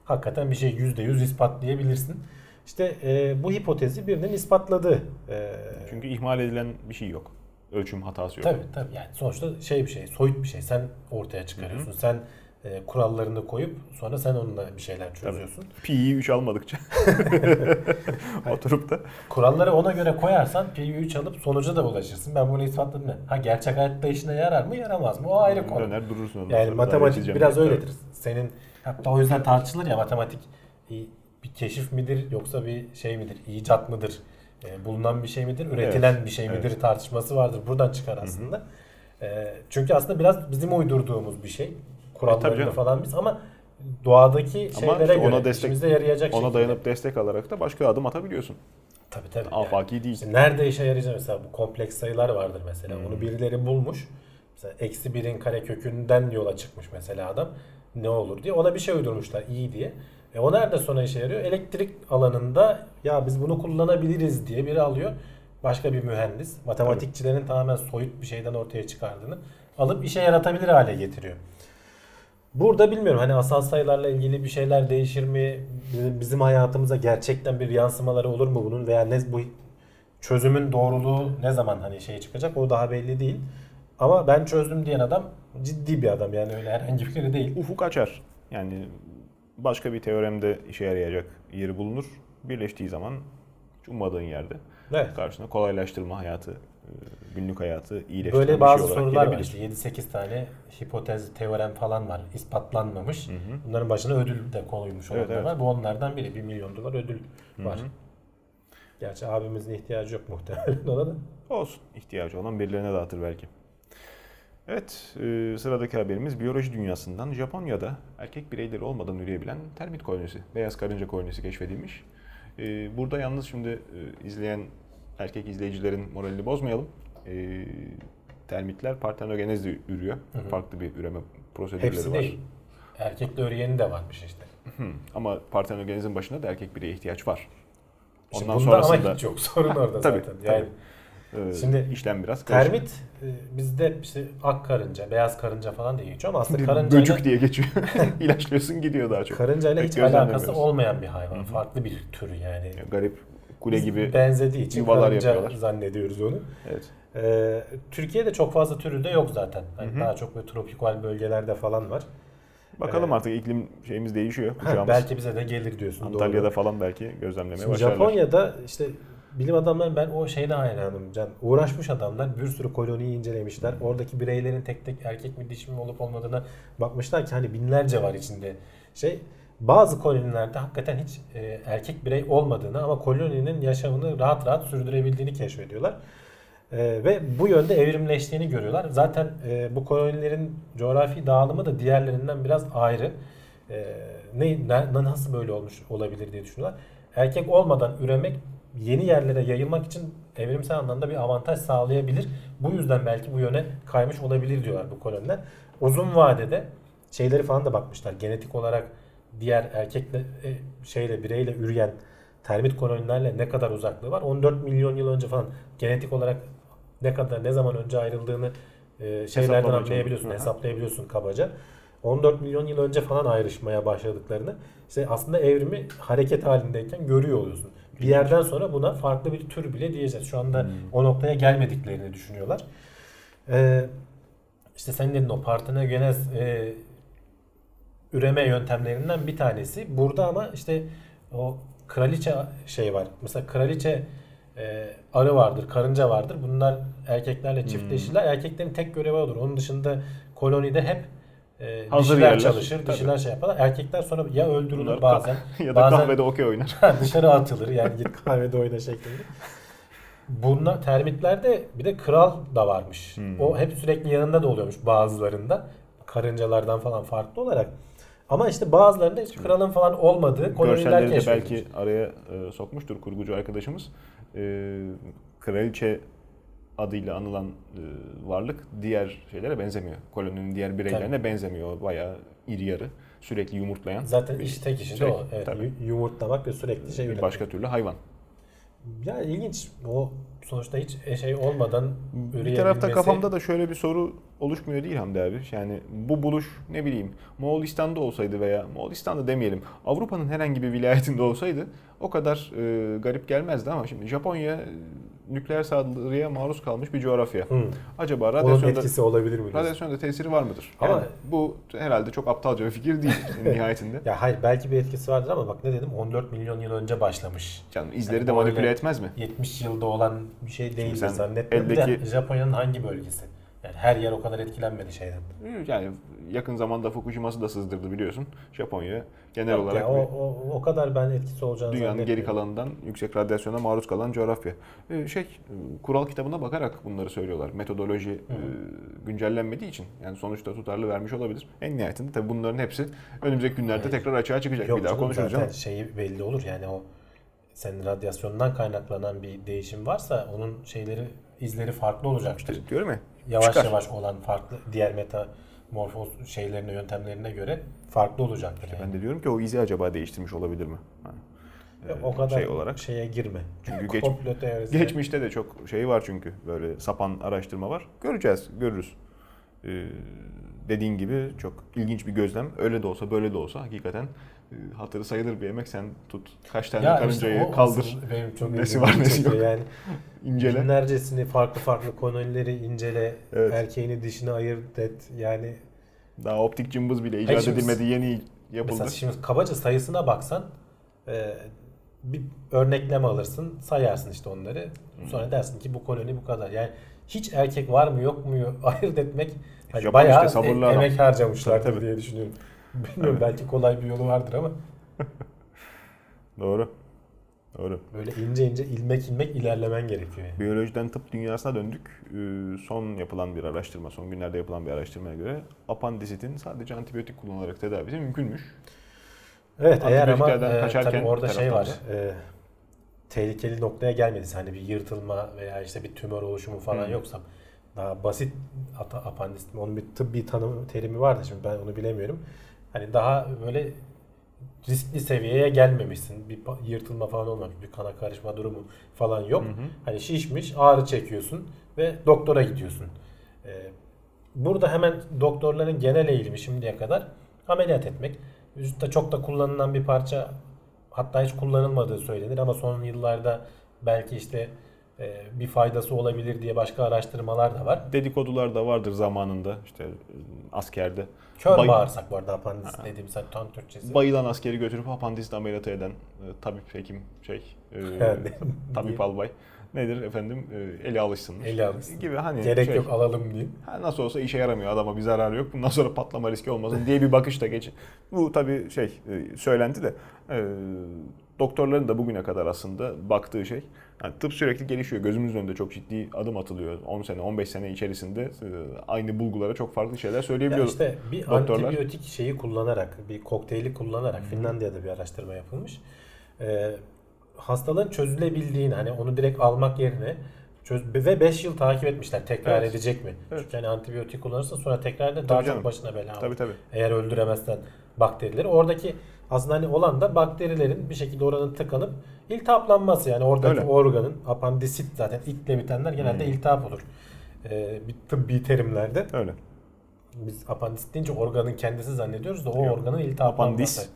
Hakikaten bir şey %100 ispatlayabilirsin. İşte e, bu hipotezi birinin ispatladığı. E, Çünkü ihmal edilen bir şey yok. Ölçüm hatası yok. Tabii tabii yani sonuçta şey bir şey, soyut bir şey. Sen ortaya çıkarıyorsun. Sen e, kurallarını koyup sonra sen onunla bir şeyler çözüyorsun. Pi'yi 3 almadıkça. [laughs] Oturup da Kuralları ona göre koyarsan P'yi 3 alıp sonuca da ulaşırsın. Ben bunu ispatladım. ya. Ha gerçek hayatta işine yarar mı yaramaz mı? O ayrı konu. döner durursun ondan Yani matematik biraz öyledir. Senin hatta o yüzden tartışılır ya matematik bir keşif midir yoksa bir şey midir? icat mıdır? E, bulunan bir şey midir? Üretilen bir şey midir? evet. tartışması vardır. Buradan çıkar aslında. E, çünkü aslında biraz bizim uydurduğumuz bir şey. E, tabii Kurallarını canım. falan biz ama doğadaki Ama şeylere işte göre ona destek- işimize yarayacak Ona şekilde. dayanıp destek alarak da başka adım atabiliyorsun. Tabii tabii. Yani. Afaki değil. İşte nerede işe yarayacak mesela bu kompleks sayılar vardır mesela. Hmm. Onu birileri bulmuş. Mesela eksi birin kare kökünden yola çıkmış mesela adam. Ne olur diye. Ona bir şey uydurmuşlar iyi diye. E o nerede sonra işe yarıyor? Elektrik alanında ya biz bunu kullanabiliriz diye biri alıyor. Başka bir mühendis. Matematikçilerin tamamen soyut bir şeyden ortaya çıkardığını alıp işe yaratabilir hale getiriyor. Burada bilmiyorum hani asal sayılarla ilgili bir şeyler değişir mi? Bizim- Bizim hayatımıza gerçekten bir yansımaları olur mu bunun veya ne bu çözümün doğruluğu ne zaman hani şey çıkacak o daha belli değil. Ama ben çözdüm diyen adam ciddi bir adam yani öyle herhangi biri değil. Ufuk açar. Yani başka bir teoremde işe yarayacak yeri bulunur. Birleştiği zaman ummadığın yerde Evet. karşına kolaylaştırma hayatı, günlük hayatı iyileştiren Böyle bir bazı şey sorular var işte 7-8 tane hipotez, teorem falan var. ispatlanmamış. Bunların başına ödül de koyulmuş Evet, olanlar evet. var. Bu onlardan biri. 1 milyon dolar ödül var. Gerçi abimizin ihtiyacı yok muhtemelen [laughs] ona da. Olsun. ihtiyacı olan birilerine dağıtır belki. Evet, e, sıradaki haberimiz biyoloji dünyasından Japonya'da erkek bireyleri olmadan üreyebilen termit kolonisi, beyaz karınca kolonisi keşfedilmiş. E, burada yalnız şimdi e, izleyen erkek izleyicilerin moralini bozmayalım. E, termitler partenogenezle ürüyor. Farklı bir üreme prosedürleri Hepsi var. değil. Erkekle öreyeni de varmış işte. Hı, Ama partenogenezin başında da erkek bireye ihtiyaç var. Şimdi Ondan bunda sonrasında ama hiç yok. Sorun orada Tabii, zaten. tabii. Yani e, Şimdi işlem biraz karışık. termit e, bizde işte ak karınca, beyaz karınca falan diye geçiyor ama aslında Bir karıncayla, Böcük diye geçiyor. [laughs] İlaçlıyorsun gidiyor daha çok. karıncayla Pek hiç alakası olmayan bir hayvan. Farklı bir türü yani. Garip kule gibi benzediği için yuvalar yapıyorlar. zannediyoruz onu. Evet. Ee, Türkiye'de çok fazla türü de yok zaten. Hani Daha çok böyle tropikal bölgelerde falan var. Bakalım Evet. artık iklim şeyimiz değişiyor. Uçağımız belki bize de gelir diyorsun. Antalya'da doğru. falan belki gözlemlemeye Şimdi başlarlar. Japonya'da işte bilim adamları ben o şeyine hayranım Can. Uğraşmış adamlar bir sürü koloniyi incelemişler. Oradaki bireylerin tek tek erkek mi dişi mi olup olmadığına bakmışlar ki hani binlerce var içinde şey. Bazı kolonilerde hakikaten hiç e, erkek birey olmadığını ama koloninin yaşamını rahat rahat sürdürebildiğini keşfediyorlar. E, ve bu yönde evrimleştiğini görüyorlar. Zaten e, bu kolonilerin coğrafi dağılımı da diğerlerinden biraz ayrı. E, ne, ne nasıl böyle olmuş olabilir diye düşünüyorlar. Erkek olmadan üremek yeni yerlere yayılmak için evrimsel anlamda bir avantaj sağlayabilir. Bu yüzden belki bu yöne kaymış olabilir diyorlar bu koloniler. Uzun vadede şeyleri falan da bakmışlar. Genetik olarak diğer erkekle e, şeyle bireyle üreyen termit kolonilerle ne kadar uzaklığı var? 14 milyon yıl önce falan genetik olarak ne kadar ne zaman önce ayrıldığını e, şeylerden anlayabiliyorsun, çalışıyorsun. hesaplayabiliyorsun kabaca. 14 milyon yıl önce falan ayrışmaya başladıklarını işte aslında evrimi hareket halindeyken görüyor oluyorsun. Bir yerden sonra buna farklı bir tür bile diyeceğiz. Şu anda o noktaya gelmediklerini düşünüyorlar. Ee, işte senin dediğin o partenogenez e, üreme yöntemlerinden bir tanesi. Burada ama işte o kraliçe şey var. Mesela kraliçe e, arı vardır, karınca vardır. Bunlar erkeklerle çiftleşirler. Erkeklerin tek görevi odur. Onun dışında kolonide hep e, Hazır dişiler yerler. çalışır, Tabii. dişiler şey yaparlar. Erkekler sonra ya öldürülür Bunlar bazen, [laughs] ya da bazen kahvede okey oynar. [laughs] dışarı atılır yani git kahvede oyna şeklinde. Bunlar termitlerde bir de kral da varmış. Hmm. O hep sürekli yanında da oluyormuş bazılarında. Karıncalardan falan farklı olarak. Ama işte bazılarında hiç kralın falan olmadığı koloniler keşfedilmiş. belki araya e, sokmuştur kurgucu arkadaşımız. E, kraliçe adıyla anılan e, varlık diğer şeylere benzemiyor. Koloninin diğer bireylerine benzemiyor. O bayağı iri yarı, sürekli yumurtlayan Zaten bir iş tek işi de şey. o. Evet, Tabii. yu- yumurtlamak ve sürekli şey bir üretmek. başka türlü hayvan. Yani ilginç. O sonuçta hiç e, şey olmadan Bir tarafta üreyebilmesi- kafamda da şöyle bir soru oluşmuyor değil Hamdi abi. Yani bu buluş ne bileyim Moğolistan'da olsaydı veya Moğolistan'da demeyelim Avrupa'nın herhangi bir vilayetinde olsaydı o kadar e, garip gelmezdi ama şimdi Japonya nükleer saldırıya maruz kalmış bir coğrafya. Hı. Acaba Onun radyasyonda, etkisi olabilir mi? radyasyonda tesiri var mıdır? Ama- Yani bu herhalde çok aptalca bir fikir değil [laughs] nihayetinde. Ya hayır belki bir etkisi vardır ama bak ne dedim 14 milyon yıl önce başlamış. Canım izleri Yani de manipüle etmez mi? 70 yılda olan bir şey değil zannetmiyorum. Bir de eldeki- Japonya'nın hangi bölgesi? Yani her yer o kadar etkilenmedi şeyden. Yani yakın zamanda Fukushima'sı da sızdırdı biliyorsun. Japonya genel Yok olarak ya, o, o, o kadar ben etkisi olacağını Dünyanın geri kalanından yüksek radyasyona maruz kalan coğrafya. Ee, şey, kural kitabına bakarak bunları söylüyorlar. Metodoloji e, güncellenmediği için. Yani sonuçta tutarlı vermiş olabilir. En nihayetinde tabii bunların hepsi önümüzdeki günlerde tekrar açığa çıkacak. Yok bir daha konuşuruz zaten ama. şeyi belli olur yani o senin radyasyondan kaynaklanan bir değişim varsa onun şeyleri izleri farklı olacaktır. İşte diyorum ya. Yavaş çıkar. yavaş olan farklı diğer metamorfoz şeylerine yöntemlerine göre farklı olacaktır. Yani. Ben de diyorum ki o izi acaba değiştirmiş olabilir mi? Yani, o kadar şey olarak. şeye girme. Çünkü [laughs] geç, geçmişte de çok şey var çünkü böyle sapan araştırma var. Göreceğiz, görürüz. Ee, dediğin gibi çok ilginç bir gözlem. Öyle de olsa böyle de olsa hakikaten hatırı sayılır bir yemek. Sen tut kaç tane Ya karıncayı işte kaldır, benim çok nesi var, nesi yok. Yani [laughs] incele. binlercesini farklı farklı kolonileri incele, Evet. erkeğini dişini ayırt et. Yani Daha optik cımbız bile icat şimdi- edilmedi, yeni yapıldı. mesela şimdi kabaca sayısına baksan e, bir örnekleme alırsın, sayarsın işte onları. Sonra dersin ki bu koloni bu kadar. Yani hiç erkek var mı yok mu [laughs] ayırt etmek hani bayağı işte e- emek harcamışlardır Tabii, tabii. diye düşünüyorum. Bilmiyorum belki kolay bir yolu vardır ama [laughs] Doğru. Doğru. böyle ince ince ilmek ilmek ilerlemen gerekiyor yani. Biyolojiden tıp dünyasına döndük. Ee, Son yapılan bir araştırma, son günlerde yapılan bir araştırmaya göre apandisitin sadece antibiyotik kullanılarak tedavisi mümkünmüş. Evet eğer ama e, kaçarken tabii orada şey var. E, tehlikeli noktaya gelmediyse hani bir yırtılma veya işte bir tümör oluşumu falan Hı. yoksa daha basit ata- apandis onun bir tıbbi tanım terimi vardı şimdi ben onu bilemiyorum. Hani daha böyle riskli seviyeye gelmemişsin. Bir yırtılma falan olmamış. Bir kana karışma durumu falan yok. Hı hı. Hani şişmiş, ağrı çekiyorsun ve doktora gidiyorsun. Ee, burada hemen doktorların genel eğilimi şimdiye kadar ameliyat etmek. Vücutta çok da kullanılan bir parça hatta hiç kullanılmadığı söylenir ama son yıllarda belki işte bir faydası olabilir diye başka araştırmalar da var. Dedikodular da vardır zamanında işte e, askerde. Kör Bay- bağırsak bu arada apandis dediğimiz hani tam Türkçesi. Bayılan askeri götürüp apandisit ameliyatı eden e, tabip hekim şey [laughs] e, tabip albay nedir efendim e, eli alışsınmış. Eli alışsın. Gibi hani Gerek şey, yok alalım diye. ha, nasıl olsa işe yaramıyor adama bir zararı yok bundan sonra patlama riski olmasın diye bir bakış da geç. Bu tabii şey e, söylenti de e, doktorların da bugüne kadar aslında baktığı şey yani tıp sürekli gelişiyor. Gözümüzün önünde çok ciddi adım atılıyor. 10 sene 15 sene içerisinde e, aynı bulgulara çok farklı şeyler Ya söyleyebiliyoruz. işte bir doktorlar. antibiyotik şeyi kullanarak, bir kokteyli kullanarak Finlandiya'da bir araştırma yapılmış. Ee, hastalığın çözülebildiğini hani onu direkt almak yerine çöz ve 5 yıl takip etmişler tekrar Evet. edecek mi? Evet. Çünkü hani antibiyotik kullanırsa sonra tekrar da daha canım. çok başına bela. Tabii tabii. Eğer öldüremezsen bakterileri. Oradaki aslında hani olan da bakterilerin bir şekilde oranın tıkanıp iltihaplanması yani oradaki Öyle. organın apandisit zaten itle bitenler genelde Hmm. iltihap olur. Ee, bir tıbbi terimlerde. Öyle. Biz apandisit deyince organın kendisi zannediyoruz da o Yok. organın iltihaplanması. Apandis.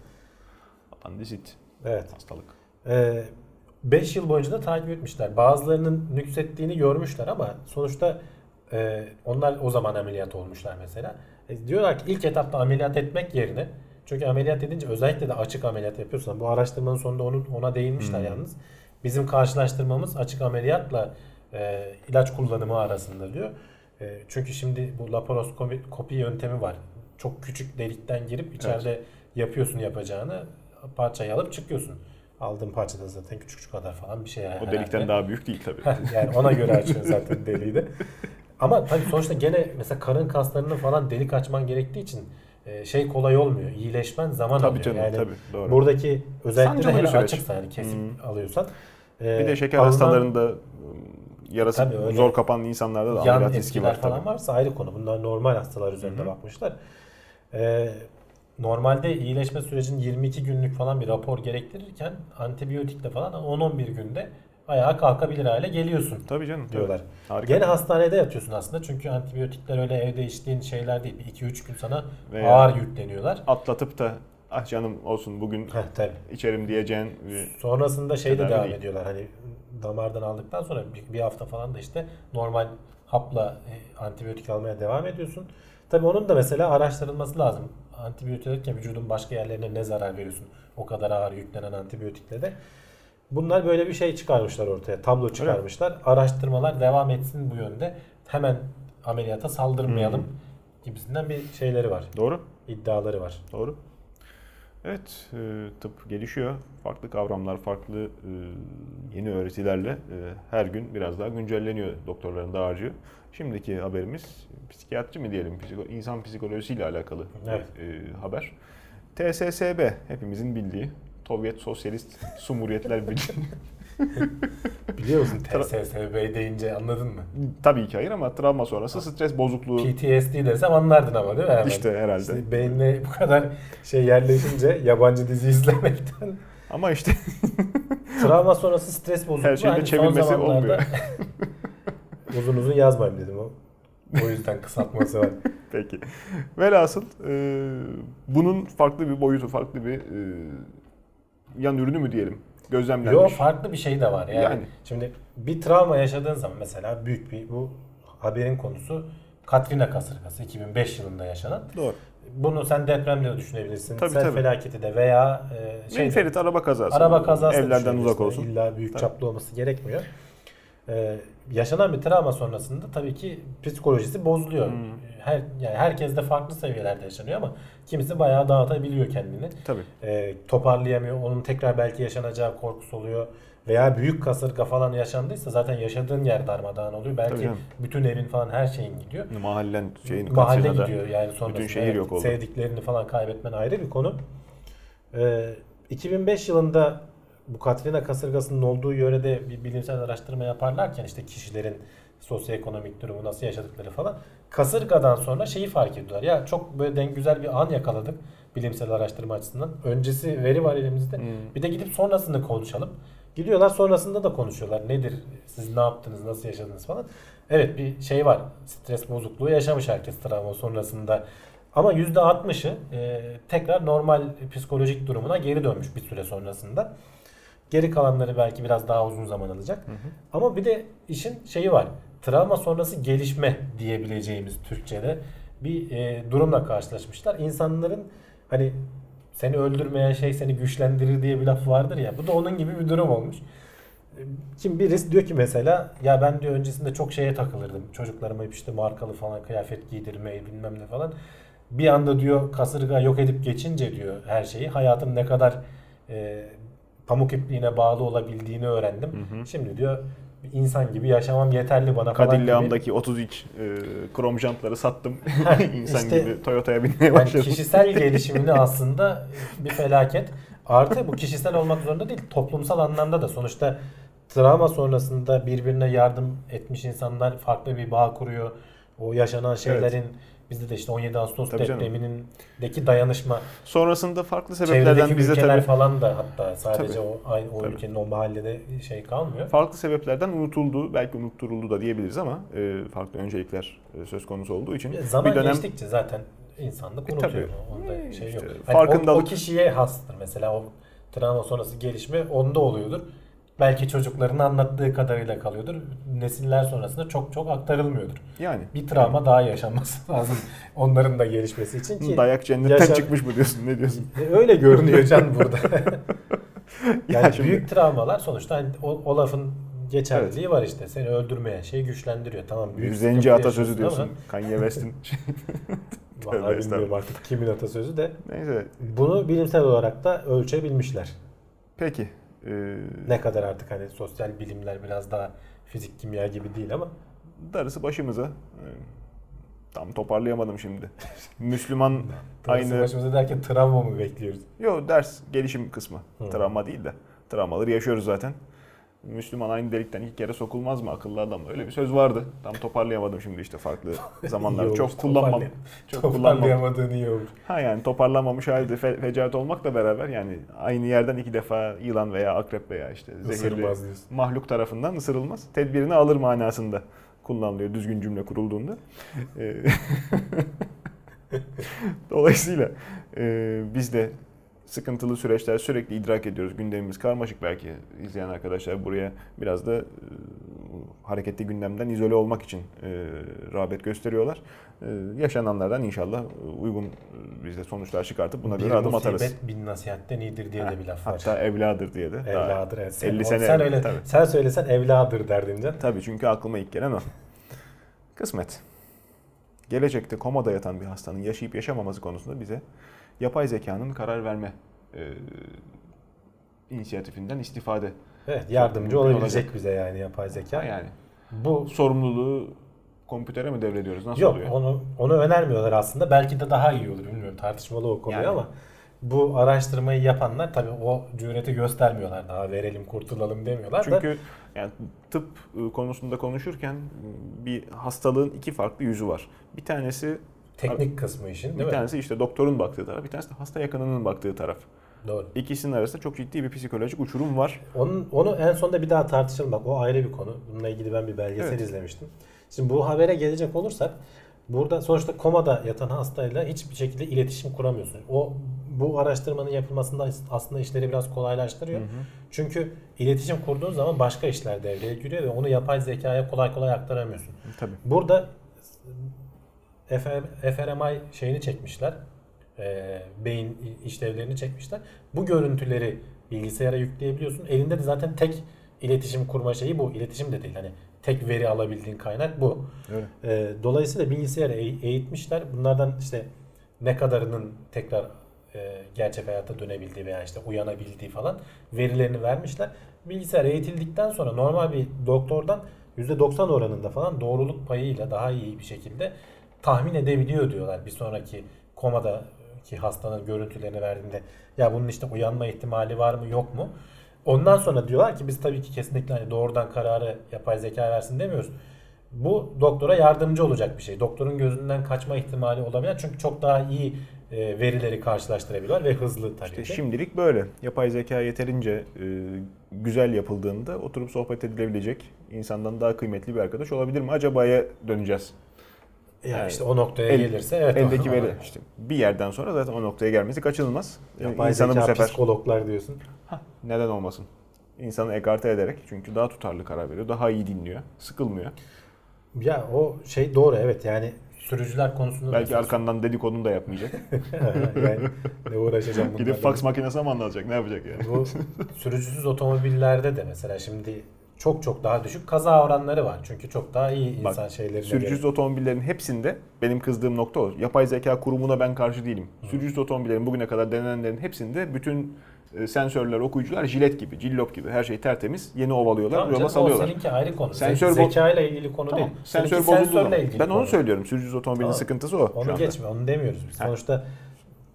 Apandisit Evet. hastalık. 5 yıl boyunca da takip etmişler. Bazılarının nüksettiğini görmüşler ama sonuçta e, onlar o zaman ameliyat olmuşlar mesela. E, diyorlar ki ilk etapta ameliyat etmek yerine çünkü ameliyat edince özellikle de açık ameliyat yapıyorsan bu araştırmanın sonunda onu, ona değinmişler Hmm. yalnız. Bizim karşılaştırmamız açık ameliyatla e, ilaç kullanımı arasında diyor. E, çünkü şimdi bu laparoskopi kopi yöntemi var. Çok küçük delikten girip içeride yapıyorsun yapacağını parçayı alıp çıkıyorsun. Aldığın parçada zaten küçük şu kadar falan bir şey. O herhalde. delikten daha büyük değil tabii. yani ona göre açıyorsun zaten deliği de. Ama tabii sonuçta gene mesela karın kaslarını falan delik açman gerektiği için şey kolay olmuyor. İyileşmen zaman tabii alıyor. canım yani tabii doğru. buradaki özellikle Sancılı hele açıksa yani kesip Hmm. alıyorsan. e, bir de şeker alınan- hastalarında ıı, yarası Tabii öyle. zor kapanan insanlarda da ameliyat riski var falan tabii. varsa ayrı konu. Bunlar normal hastalar üzerinde bakmışlar. Ee, normalde iyileşme sürecinin 22 günlük falan bir rapor gerektirirken antibiyotikle falan 10-11 günde ayağa kalkabilir hale geliyorsun Tabii canım. diyorlar. Harika. Gene hastanede yatıyorsun aslında çünkü antibiyotikler öyle evde içtiğin şeyler değil. 2-3 gün sana Veya- ağır yükleniyorlar. Atlatıp da ah canım olsun bugün Heh, tabii. içerim diyeceğin bir- Sonrasında şey de devam değil. ediyorlar. Hani damardan aldıktan sonra bir, bir hafta falan da işte normal hapla e, antibiyotik almaya devam ediyorsun. Tabii onun da mesela araştırılması lazım. Antibiyotik vücudun başka yerlerine ne zarar veriyorsun? O kadar ağır yüklenen antibiyotikle de. Bunlar böyle bir şey çıkarmışlar ortaya. Tablo çıkarmışlar. Araştırmalar devam etsin bu yönde. Hemen ameliyata saldırmayalım gibisinden bir şeyleri var. Doğru. iddiaları var. Doğru. Evet, e, tıp gelişiyor. Farklı kavramlar, farklı e, yeni öğretilerle e, her gün biraz daha güncelleniyor doktorların dağarcığı. Şimdiki haberimiz psikiyatri mi diyelim, insan psikolojisiyle alakalı Evet. haber. TSSB hepimizin bildiği Sovyet Sosyalist Cumhuriyetler Birliği. [laughs] Biliyor musun TSSB deyince anladın mı? Tabii ki hayır ama travma sonrası stres bozukluğu PTSD desem anlardın ama değil mi? Hemen. işte herhalde. İşte beynine bu kadar şey yerleşince yabancı dizi izlemekten Ama işte [laughs] travma sonrası stres bozukluğu Her şeyin de hani çevirmesi olmuyor. [laughs] uzun uzun yazmayayım dedim o. O yüzden kısaltması var. Peki. Velhasıl e, bunun farklı bir boyutu, farklı bir e, yan ürünü mü diyelim? Gözlemlenmiş. Yok farklı bir şey de var. Yani, Yani. şimdi bir travma yaşadığın zaman mesela büyük bir bu haberin konusu Katrina kasırgası 2005 yılında yaşanan. Doğru. Bunu sen depremde de düşünebilirsin. Tabii, sel tabii. felaketi de veya e, şey Ferit araba kazası. Araba kazası Evlerden uzak olsun. İlla büyük Tabii. çaplı olması gerekmiyor. Ee, yaşanan bir travma sonrasında tabii ki psikolojisi bozuluyor. Hmm. Her yani herkes de farklı seviyelerde yaşanıyor ama kimisi bayağı dağıtabiliyor kendini. Tabii. Ee, toparlayamıyor. Onun tekrar belki yaşanacağı korkusu oluyor. Veya büyük kasırga falan yaşandıysa zaten yaşadığın yer darmadağın oluyor. Belki bütün evin falan her şeyin gidiyor. Mahallen şeyin Mahalle gidiyor yani sonrasında. bütün şehir yok oldu. Sevdiklerini falan kaybetmen ayrı bir konu. Ee, 2005 yılında bu Katrina kasırgasının olduğu yörede bir bilimsel araştırma yaparlarken işte kişilerin sosyoekonomik durumu nasıl yaşadıkları falan kasırgadan sonra şeyi fark ediyorlar. Ya çok böyle denk güzel bir an yakaladık bilimsel araştırma açısından. Öncesi veri var elimizde. Hmm. Bir de gidip sonrasını konuşalım. Gidiyorlar sonrasında da konuşuyorlar. Nedir? Siz ne yaptınız? Nasıl yaşadınız falan. Evet bir şey var. Stres bozukluğu yaşamış herkes travma sonrasında. Ama %60'ı e, tekrar normal psikolojik durumuna geri dönmüş bir süre sonrasında. Geri kalanları belki biraz daha uzun zaman alacak. Ama bir de işin şeyi var. Travma sonrası gelişme diyebileceğimiz Türkçe'de bir e, durumla karşılaşmışlar. İnsanların hani seni öldürmeyen şey seni güçlendirir diye bir laf vardır ya. Bu da onun gibi bir durum olmuş. Kim birisi diyor ki mesela ya ben diyor öncesinde çok şeye takılırdım. Çocuklarıma hep işte markalı falan kıyafet giydirmeyi bilmem ne falan. Bir anda diyor kasırga yok edip geçince diyor her şeyi. Hayatım ne kadar e, pamuk ipliğine bağlı olabildiğini öğrendim. Şimdi diyor insan gibi yaşamam yeterli bana falan gibi. Cadillacs'ımdaki 33 e, krom jantları sattım. [laughs] [laughs] İnsan işte- gibi Toyota'ya binmeye Yani başladım. kişisel [laughs] gelişimini aslında bir felaket. Artı bu kişisel olmak zorunda değil. Toplumsal anlamda da sonuçta travma sonrasında birbirine yardım etmiş insanlar farklı bir bağ kuruyor. O yaşanan şeylerin bizde de işte 17 Ağustos Tabii depremindeki dayanışma Sonrasında farklı sebeplerden ülkeler tabii falan da hatta sadece Tabii. o aynı o Tabii. ülkenin o mahallede şey kalmıyor. farklı sebeplerden unutuldu, belki unutturuldu da diyebiliriz ama e, farklı öncelikler e, söz konusu olduğu için Zaman bir dönem geçtikçe zaten insanlık E, unutuyor. tabii. Onda E, şey işte yok. Hani o- farkındalık- o, kişiye hastır mesela o travma sonrası gelişme onda oluyordur. Belki çocukların anlattığı kadarıyla kalıyordur. Nesiller sonrasında çok çok aktarılmıyordur. yani Bir travma daha yaşanması [laughs] lazım onların da gelişmesi için ki dayak cennetten yaşa- çıkmış mı diyorsun ne diyorsun? E, öyle görünüyor can [laughs] burada. Ya [laughs] yani şimdi- büyük travmalar sonuçta hani o, o lafın geçerliliği var işte. Seni öldürmeyen şey güçlendiriyor. Tamam büyük Zenci sıkıntı atasözü yaşıyorsun diyorsun. ama- Kanye West'in. Vallahi bilmiyorum artık kimin atasözü de. Neyse Bunu bilimsel olarak da ölçebilmişler. peki. E, Ne kadar artık hani sosyal bilimler biraz daha fizik kimya gibi değil ama darısı başımıza. E, tam toparlayamadım şimdi. [laughs] Müslüman aynı aynı başımıza derken travma mı bekliyoruz? Yo ders gelişim kısmı. Hı. Travma değil de. Travmaları yaşıyoruz zaten. Müslüman aynı delikten iki kere sokulmaz mı akıllı adam? Öyle bir söz vardı. Tam toparlayamadım şimdi işte farklı zamanlar. [laughs] İyi çok olmuş, kullanmam. Çok. Toparlayamadığın iyi olmuş. Ha yani toparlanmamış halde fe- fecaat olmakla beraber yani aynı yerden iki defa yılan veya akrep veya işte zehirli mahluk tarafından ısırılmaz. Tedbirini alır manasında kullanılıyor düzgün cümle kurulduğunda. Ee, [laughs] [laughs] Dolayısıyla e, biz de sıkıntılı süreçler sürekli idrak ediyoruz. Gündemimiz karmaşık belki izleyen arkadaşlar buraya biraz da e, hareketli gündemden izole olmak için e, rağbet gösteriyorlar. E, yaşananlardan inşallah uygun e, biz de sonuçlar çıkartıp buna göre bir adım atarız. musibet bin nasihatten iyidir diye de bir laf var. Hatta evladır diye de. Evladır evet. Sen, 50 o- sene sen öyle tabii. sen söylesen evladır derdin can. Tabii çünkü aklıma ilk gelen o. Kısmet. Gelecekte komada yatan bir hastanın yaşayıp yaşamaması konusunda bize yapay zekanın karar verme e, inisiyatifinden istifade. Evet yardımcı olabilecek olacak. bize yani yapay zeka. Yani Bu sorumluluğu kompütere mi devrediyoruz? Nasıl yok oluyor? onu onu önermiyorlar aslında. Belki de daha iyi olur bilmiyorum. Tartışmalı o konu Yani. ama bu araştırmayı yapanlar tabii o cüreti göstermiyorlar. Daha verelim kurtulalım demiyorlar da. Çünkü yani tıp e, konusunda konuşurken bir hastalığın iki farklı yüzü var. Bir tanesi teknik kısmı işin değil bir mi? tanesi işte doktorun baktığı taraf, bir tanesi de hasta yakınının baktığı taraf. Doğru. İkisinin arasında çok ciddi bir psikolojik uçurum var. Onun, onu en sonunda bir daha tartışalım bak o ayrı bir konu. Bununla ilgili ben bir belgesel Evet. izlemiştim. Şimdi bu habere gelecek olursak burada sonuçta komada yatan hastayla hiçbir şekilde iletişim kuramıyorsun. O bu araştırmanın yapılmasında aslında işleri biraz kolaylaştırıyor. Çünkü iletişim kurduğun zaman başka işler devreye giriyor ve onu yapay zekaya kolay kolay aktaramıyorsun. Tabii. Burada fMRI şeyini çekmişler. Ee, beyin işlevlerini çekmişler. Bu görüntüleri bilgisayara yükleyebiliyorsun. Elinde de zaten tek iletişim kurma şeyi bu. İletişim de değil. Hani tek veri alabildiğin kaynak bu. Öyle. Ee, dolayısıyla bilgisayarı eğ- eğitmişler. Bunlardan işte ne kadarının tekrar e, gerçek hayata dönebildiği veya işte uyanabildiği falan verilerini vermişler. Bilgisayar eğitildikten sonra normal bir doktordan %90 oranında falan doğruluk payıyla daha iyi bir şekilde tahmin edebiliyor diyorlar. Bir sonraki komadaki hastanın görüntülerini verdiğinde ya bunun işte uyanma ihtimali var mı yok mu? Ondan sonra diyorlar ki biz tabii ki kesinlikle hani doğrudan kararı yapay zeka versin demiyoruz. Bu doktora yardımcı olacak bir şey. Doktorun gözünden kaçma ihtimali olabilir. Çünkü çok daha iyi e, verileri karşılaştırabiliyorlar ve hızlı tabii İşte ki. şimdilik böyle. Yapay zeka yeterince e, güzel yapıldığında oturup sohbet edilebilecek, insandan daha kıymetli bir arkadaş olabilir mi? Acaba'ya döneceğiz. Yani yani işte o noktaya el- gelirse evet. Eldeki veri işte bir yerden sonra zaten o noktaya gelmesi kaçınılmaz. E, Yapay İnsanı bu zeka sefer psikologlar diyorsun. Hah, neden olmasın? İnsanı ekarte ederek çünkü daha tutarlı karar veriyor, daha iyi dinliyor, sıkılmıyor. Ya o şey doğru evet yani sürücüler konusunda da Belki söz- arkandan dedikodunu da yapmayacak. [laughs] yani ne uğraşacağım [laughs] bunlarla. Gidip fax makinesine mi anlatacak? Ne yapacak yani? Bu [laughs] sürücüsüz otomobillerde de mesela şimdi çok çok daha düşük kaza oranları var. Çünkü çok daha iyi Bak, insan şeylerine Sürücüsüz göre. otomobillerin hepsinde benim kızdığım nokta o. Yapay zeka kurumuna ben karşı değilim. Sürücüsüz otomobillerin bugüne kadar denenenlerin hepsinde bütün e, sensörler, okuyucular jilet gibi, cillop gibi her şey tertemiz. Yeni ovalıyorlar, Tamam yola o salıyorlar. seninki ayrı konu. Sensör zeka ile ilgili konu Tamam. değil. Sensör ilgili Ben onu konu. söylüyorum. Sürücüsüz otomobilin Tamam. sıkıntısı o Onu geçme, onu demiyoruz biz. Ha. Sonuçta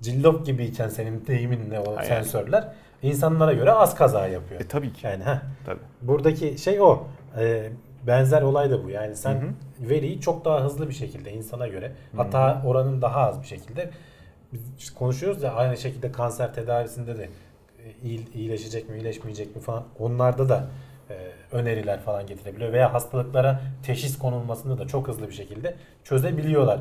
cillop gibiyken senin deyiminle o yani. sensörler insanlara göre az kaza yapıyor. E tabii ki. Yani heh, Tabii. buradaki şey o. Ee, benzer olay da bu. Yani sen Hı hı. veriyi çok daha hızlı bir şekilde insana göre hata oranın daha az bir şekilde biz konuşuyoruz ya aynı şekilde kanser tedavisinde de e, iyi- iyileşecek mi iyileşmeyecek mi falan onlarda da e, öneriler falan getirebiliyor veya hastalıklara teşhis konulmasında da çok hızlı bir şekilde çözebiliyorlar.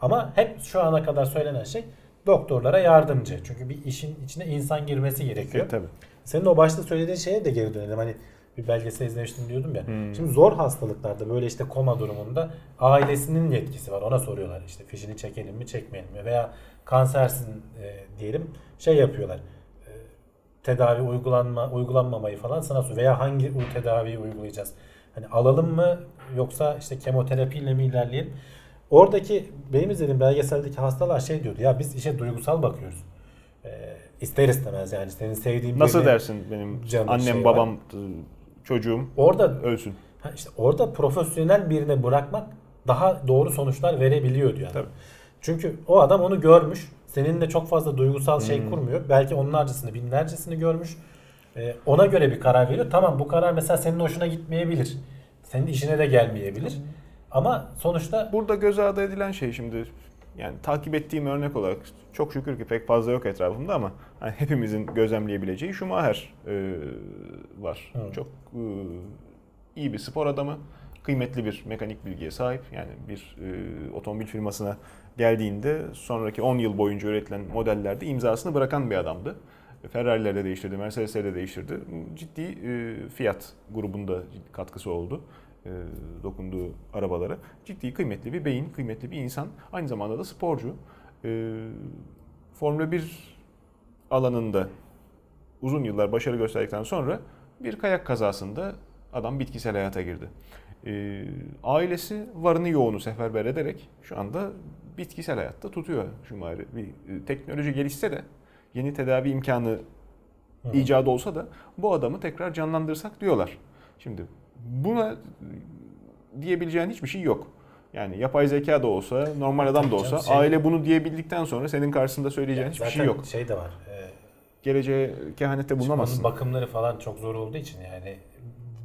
Ama hep şu ana kadar söylenen şey doktorlara yardımcı. Çünkü bir işin içine insan girmesi gerekiyor. E, tabii. Senin o başta söylediğin şeye de geri dönelim. Hani bir belgesel izlemiştim diyordum ya. Hmm. Şimdi zor hastalıklarda böyle işte koma durumunda ailesinin yetkisi var. Ona soruyorlar işte fişini çekelim mi çekmeyelim mi veya kansersin e, diyelim şey yapıyorlar. E, tedavi uygulanma uygulanmamayı falan sana soruyor. Veya hangi tedaviyi uygulayacağız? Hani alalım mı yoksa işte kemoterapiyle mi ilerleyelim? Oradaki benim izlediğim belgeseldeki hastalar şey diyordu ya biz işe duygusal bakıyoruz. E, ister istemez yani senin sevdiğin Nasıl birini- dersin benim Canım annem, şey var. babam, çocuğum Orada ölsün? Ha işte orada profesyonel birine bırakmak daha doğru sonuçlar verebiliyor diyor. Tabii. Çünkü o adam onu görmüş. Seninle çok fazla duygusal şey Hmm. kurmuyor. Belki onlarcasını, binlercesini görmüş. E, ona göre bir karar veriyor. Tamam bu karar mesela senin hoşuna gitmeyebilir. Senin işine de gelmeyebilir. Ama sonuçta Burada göz ardı edilen şey şimdi yani takip ettiğim örnek olarak çok şükür ki pek fazla yok etrafımda ama hani hepimizin gözlemleyebileceği Schumacher e, var. Evet. Çok e, iyi bir spor adamı, kıymetli bir mekanik bilgiye sahip. Yani bir e, otomobil firmasına geldiğinde sonraki 10 yıl boyunca üretilen modellerde imzasını bırakan bir adamdı. Ferrari'leri de değiştirdi, Mercedes'leri de değiştirdi. Ciddi e, Fiat grubunda katkısı oldu e, dokunduğu arabalara. Ciddi kıymetli bir beyin, kıymetli bir insan. Aynı zamanda da sporcu. E, Formula 1 alanında uzun yıllar başarı gösterdikten sonra bir kayak kazasında adam bitkisel hayata girdi. E, ailesi varını yoğunu seferber ederek şu anda bitkisel hayatta tutuyor Schumacher'i. Bir e, teknoloji gelişse de yeni tedavi imkanı icadı olsa da bu adamı tekrar canlandırsak diyorlar. Şimdi buna diyebileceğin hiçbir şey yok. Yani yapay zeka da olsa, normal adam da olsa, şey- aile bunu diyebildikten sonra senin karşısında söyleyeceğin hiçbir zaten şey yok. şey de var. E, Geleceğe kehanette bulunamazsın. Onun bakımları falan çok zor olduğu için yani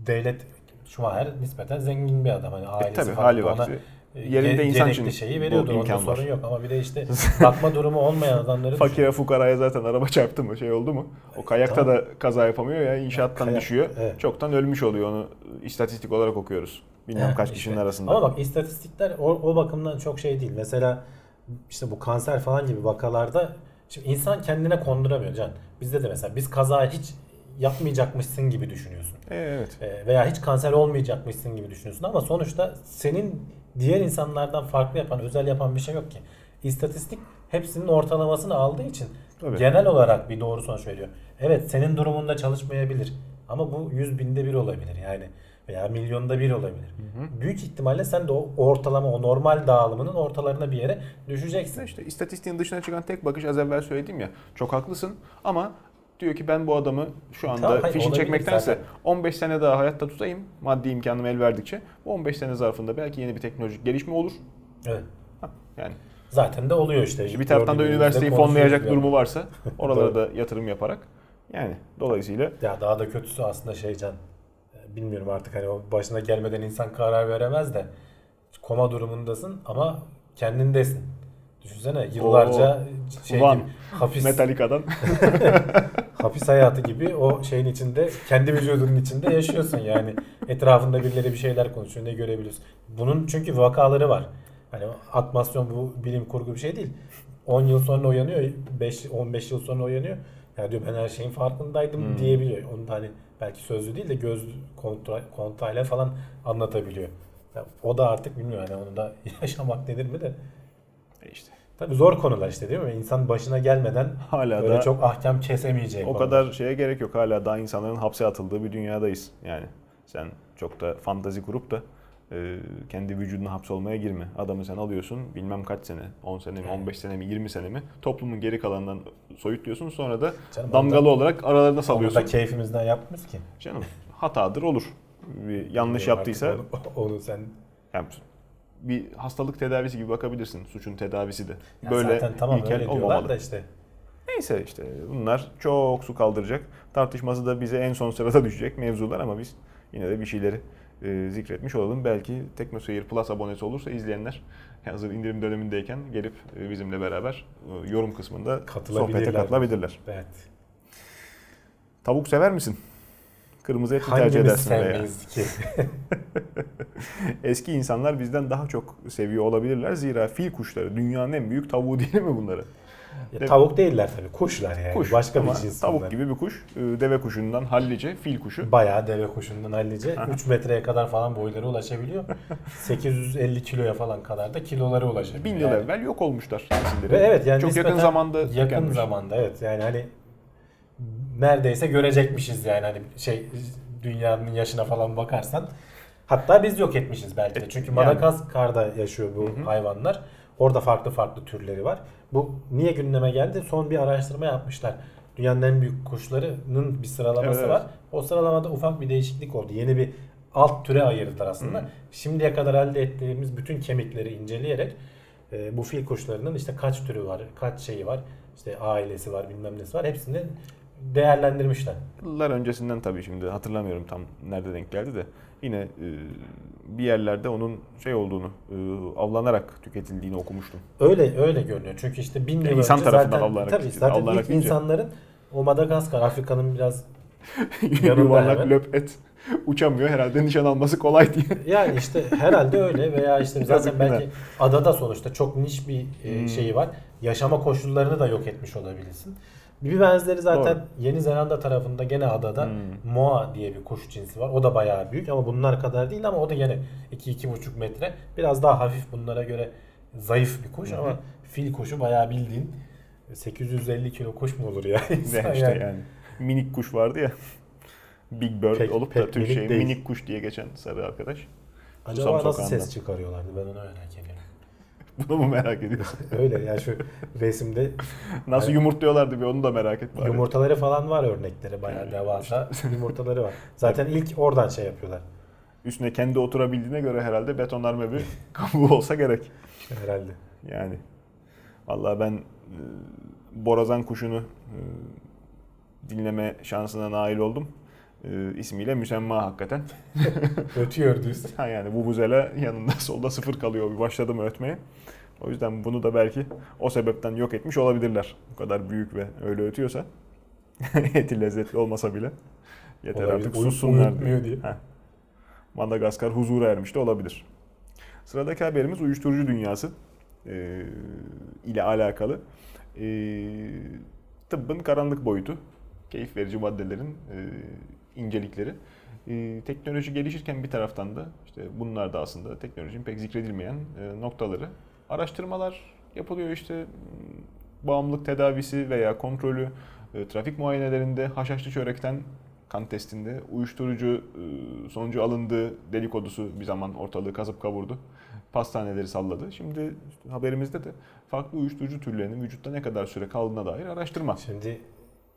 devlet Schumacher nispeten zengin bir adam. Hani ailesi E tabii falan hali ona vakti. E, Yerinde ge- insan için şeyi bu veriyordur. Onda imkan var. sorun yok ama bir de işte [laughs] bakma durumu olmayan adamları. Fakire fukaraya zaten araba çarptı mı şey oldu mu? O kayakta Tamam. da kaza yapamıyor ya inşaattan Kayak, düşüyor. evet. Çoktan ölmüş oluyor onu istatistik olarak okuyoruz. Bilmem kaç işte. kişinin arasında. Ama bak istatistikler o, o bakımdan çok şey değil. Mesela işte bu kanser falan gibi vakalarda şimdi insan kendine konduramıyor Can. Bizde de mesela biz kaza hiç yapmayacakmışsın gibi düşünüyorsun. E, evet. E, veya hiç kanser olmayacakmışsın gibi düşünüyorsun ama sonuçta senin diğer insanlardan farklı yapan, özel yapan bir şey yok ki. İstatistik hepsinin ortalamasını aldığı için Tabii. genel olarak bir doğru sonuç veriyor. Evet senin durumunda çalışmayabilir ama bu yüz binde bir olabilir yani veya milyonda bir olabilir. Büyük ihtimalle sen de o ortalama, o normal dağılımının ortalarına bir yere düşeceksin. İşte istatistiğin dışına çıkan tek bakış az evvel söyledim ya. Çok haklısın ama diyor ki ben bu adamı şu anda Tamam, fişini çekmektense zaten. 15 sene daha hayatta tutayım maddi imkanım el verdikçe. Bu 15 sene zarfında belki yeni bir teknolojik gelişme olur. Evet. Ha, Yani Zaten de oluyor işte. bir taraftan da üniversiteyi fonlayacak yani. durumu varsa [laughs] oralara da yatırım yaparak yani dolayısıyla Ya daha da kötüsü aslında şey Can. e, Bilmiyorum artık hani o başına gelmeden insan karar veremez de koma durumundasın ama kendindesin. Düşünsene yıllarca şey Van. gibi, hapis Metallica'dan [laughs] [laughs] hapis hayatı gibi o şeyin içinde kendi vücudunun içinde yaşıyorsun yani. Etrafında birileri bir şeyler konuşuyor ne görebiliyorsun. Bunun çünkü vakaları var. Hani atmasyon bu bilim kurgu bir şey değil. 10 yıl sonra uyanıyor, 5 15 yıl sonra uyanıyor. Ya diyor ben her şeyin farkındaydım Hmm. diyebiliyor. Onu da hani belki sözlü değil de göz kontra, kontayla falan anlatabiliyor. Ya o da artık bilmiyorum hani onu da [laughs] yaşamak denir mi de. E işte Tabii zor konular işte değil mi? İnsan başına gelmeden hala böyle da çok ahkam kesemeyeceği o konular. kadar şeye gerek yok. Hala daha insanların hapse atıldığı bir dünyadayız. Yani sen çok da fantazi kurup da e, kendi vücuduna hapsolmaya girme. Adamı sen alıyorsun bilmem kaç sene, 10 sene mi, Evet. 15 sene mi, 20 sene mi toplumun geri kalanından soyutluyorsun sonra da Canım, damgalı olarak aralarına Onu salıyorsun. da keyfimizden yapmıyoruz ki. Canım hatadır olur. Bir yanlış Bilmiyorum yaptıysa Onu, [laughs] onu sen yani bir hastalık tedavisi gibi bakabilirsin. Suçun tedavisi de. Ya Böyle zaten tamam öyle diyorlar olmamalı. da işte. Neyse işte bunlar çok su kaldıracak. Tartışması da bize en son sırada düşecek mevzular ama biz yine de bir şeyleri e, zikretmiş olalım. Belki TeknoSeyir Plus abonesi olursa izleyenler [laughs] hazır indirim dönemindeyken gelip e, bizimle beraber e, yorum kısmında sohbete katılabilirler. Evet. Tavuk sever misin? Kırmızı et mi tercih edersin veya? ki? [laughs] Eski insanlar bizden daha çok seviyor olabilirler. Zira fil kuşları dünyanın en büyük tavuğu değil mi bunları? Ya, tavuk değiller tabii. Kuşlar yani. Kuş Başka bir ama cins. tavuk bunlar. gibi bir kuş. E, Deve kuşundan hallice fil kuşu. Bayağı deve kuşundan hallice 3 metreye kadar falan boyları ulaşabiliyor. [laughs] 850 kiloya falan kadar da kiloları ulaşabiliyor. Bin yıl Yani. evvel yok olmuşlar. Ve evet yani Çok yakın zamanda yakın tükenmiş. zamanda evet yani hani neredeyse görecekmişiz yani hani şey dünyanın yaşına falan bakarsan. Hatta biz yok etmişiz belki de. Çünkü Yani. Madagaskar'da yaşıyor bu hayvanlar. Orada farklı farklı türleri var. Bu niye gündeme geldi? Son bir araştırma yapmışlar. Dünyanın en büyük kuşlarının bir sıralaması Evet, var. O sıralamada ufak bir değişiklik oldu. Yeni bir alt türe ayırdılar aslında. Şimdiye kadar elde ettiğimiz bütün kemikleri inceleyerek e, bu fil kuşlarının işte kaç türü var, kaç şeyi var, işte ailesi var, bilmem nesi var. Hepsini değerlendirmişler. Yıllar öncesinden tabii şimdi hatırlamıyorum tam nerede denk geldi de yine e, bir yerlerde onun şey olduğunu e, avlanarak tüketildiğini okumuştum. Öyle öyle görünüyor. Çünkü işte bin yıl Yani insan önce tarafından zaten, avlanarak tabii, zaten avlanarak ilk insanların o Madagaskar, Afrika'nın biraz [laughs] Yuvarlak hemen. löp et uçamıyor herhalde nişan alması kolay diye. [laughs] yani işte herhalde öyle veya işte zaten belki adada sonuçta çok niş bir e, Hmm. şeyi var. Yaşama koşullarını da yok etmiş olabilirsin. Bir benzeri zaten Doğru. Yeni Zelanda tarafında gene adada Hmm. moa diye bir kuş cinsi var. O da bayağı büyük ama bunlar kadar değil ama o da gene 2-2,5 metre. Biraz daha hafif bunlara göre zayıf bir kuş ama fil kuşu bayağı bildiğin 850 kilo kuş mu olur ya? [laughs] İnsan işte yani. yani. minik kuş vardı ya. Big Bird Pek- olup da pek Türkçe minik değil. minik kuş diye geçen sarı arkadaş. Acaba Susam nasıl Sokağı'ndan. ses çıkarıyorlardı ben onu merak ediyorum. [laughs] Bunu mu merak ediyorsun? [laughs] Öyle yani şu resimde Nasıl Evet. yumurtluyorlardı bir onu da merak et bari. yumurtaları falan var örnekleri bayağı devasa [laughs] yumurtaları var. Zaten ilk oradan şey yapıyorlar Üstüne kendi oturabildiğine göre herhalde betonarme bir kabuğu olsa gerek. herhalde. Yani vallahi ben e, borazan kuşunu e, dinleme şansına nail oldum. E, ismiyle müsemma hakikaten. [laughs] Ötüyor düz. Ha yani bu buzela yanında [laughs] solda sıfır kalıyor bir başladım ötmeye. O yüzden bunu da belki o sebepten yok etmiş olabilirler. Bu kadar büyük ve öyle ötüyorsa. [laughs] Eti lezzetli olmasa bile. Yeter Olabilir. artık sussunlar uyutmuyor diye. Heh. Madagaskar huzura ermiş de olabilir. Sıradaki haberimiz uyuşturucu dünyası e, ile alakalı. E, tıbbın karanlık boyutu, keyif verici maddelerin e, incelikleri. E, teknoloji gelişirken bir taraftan da işte bunlar da aslında teknolojinin pek zikredilmeyen e, noktaları. Araştırmalar yapılıyor işte bağımlılık tedavisi veya kontrolü, e, trafik muayenelerinde haşhaşlı çörekten kan testinde uyuşturucu e, sonucu alındığı delikodusu bir zaman ortalığı kasıp kavurdu. Pastaneleri salladı. Şimdi haberimizde de farklı uyuşturucu türlerinin vücutta ne kadar süre kaldığına dair araştırma. Şimdi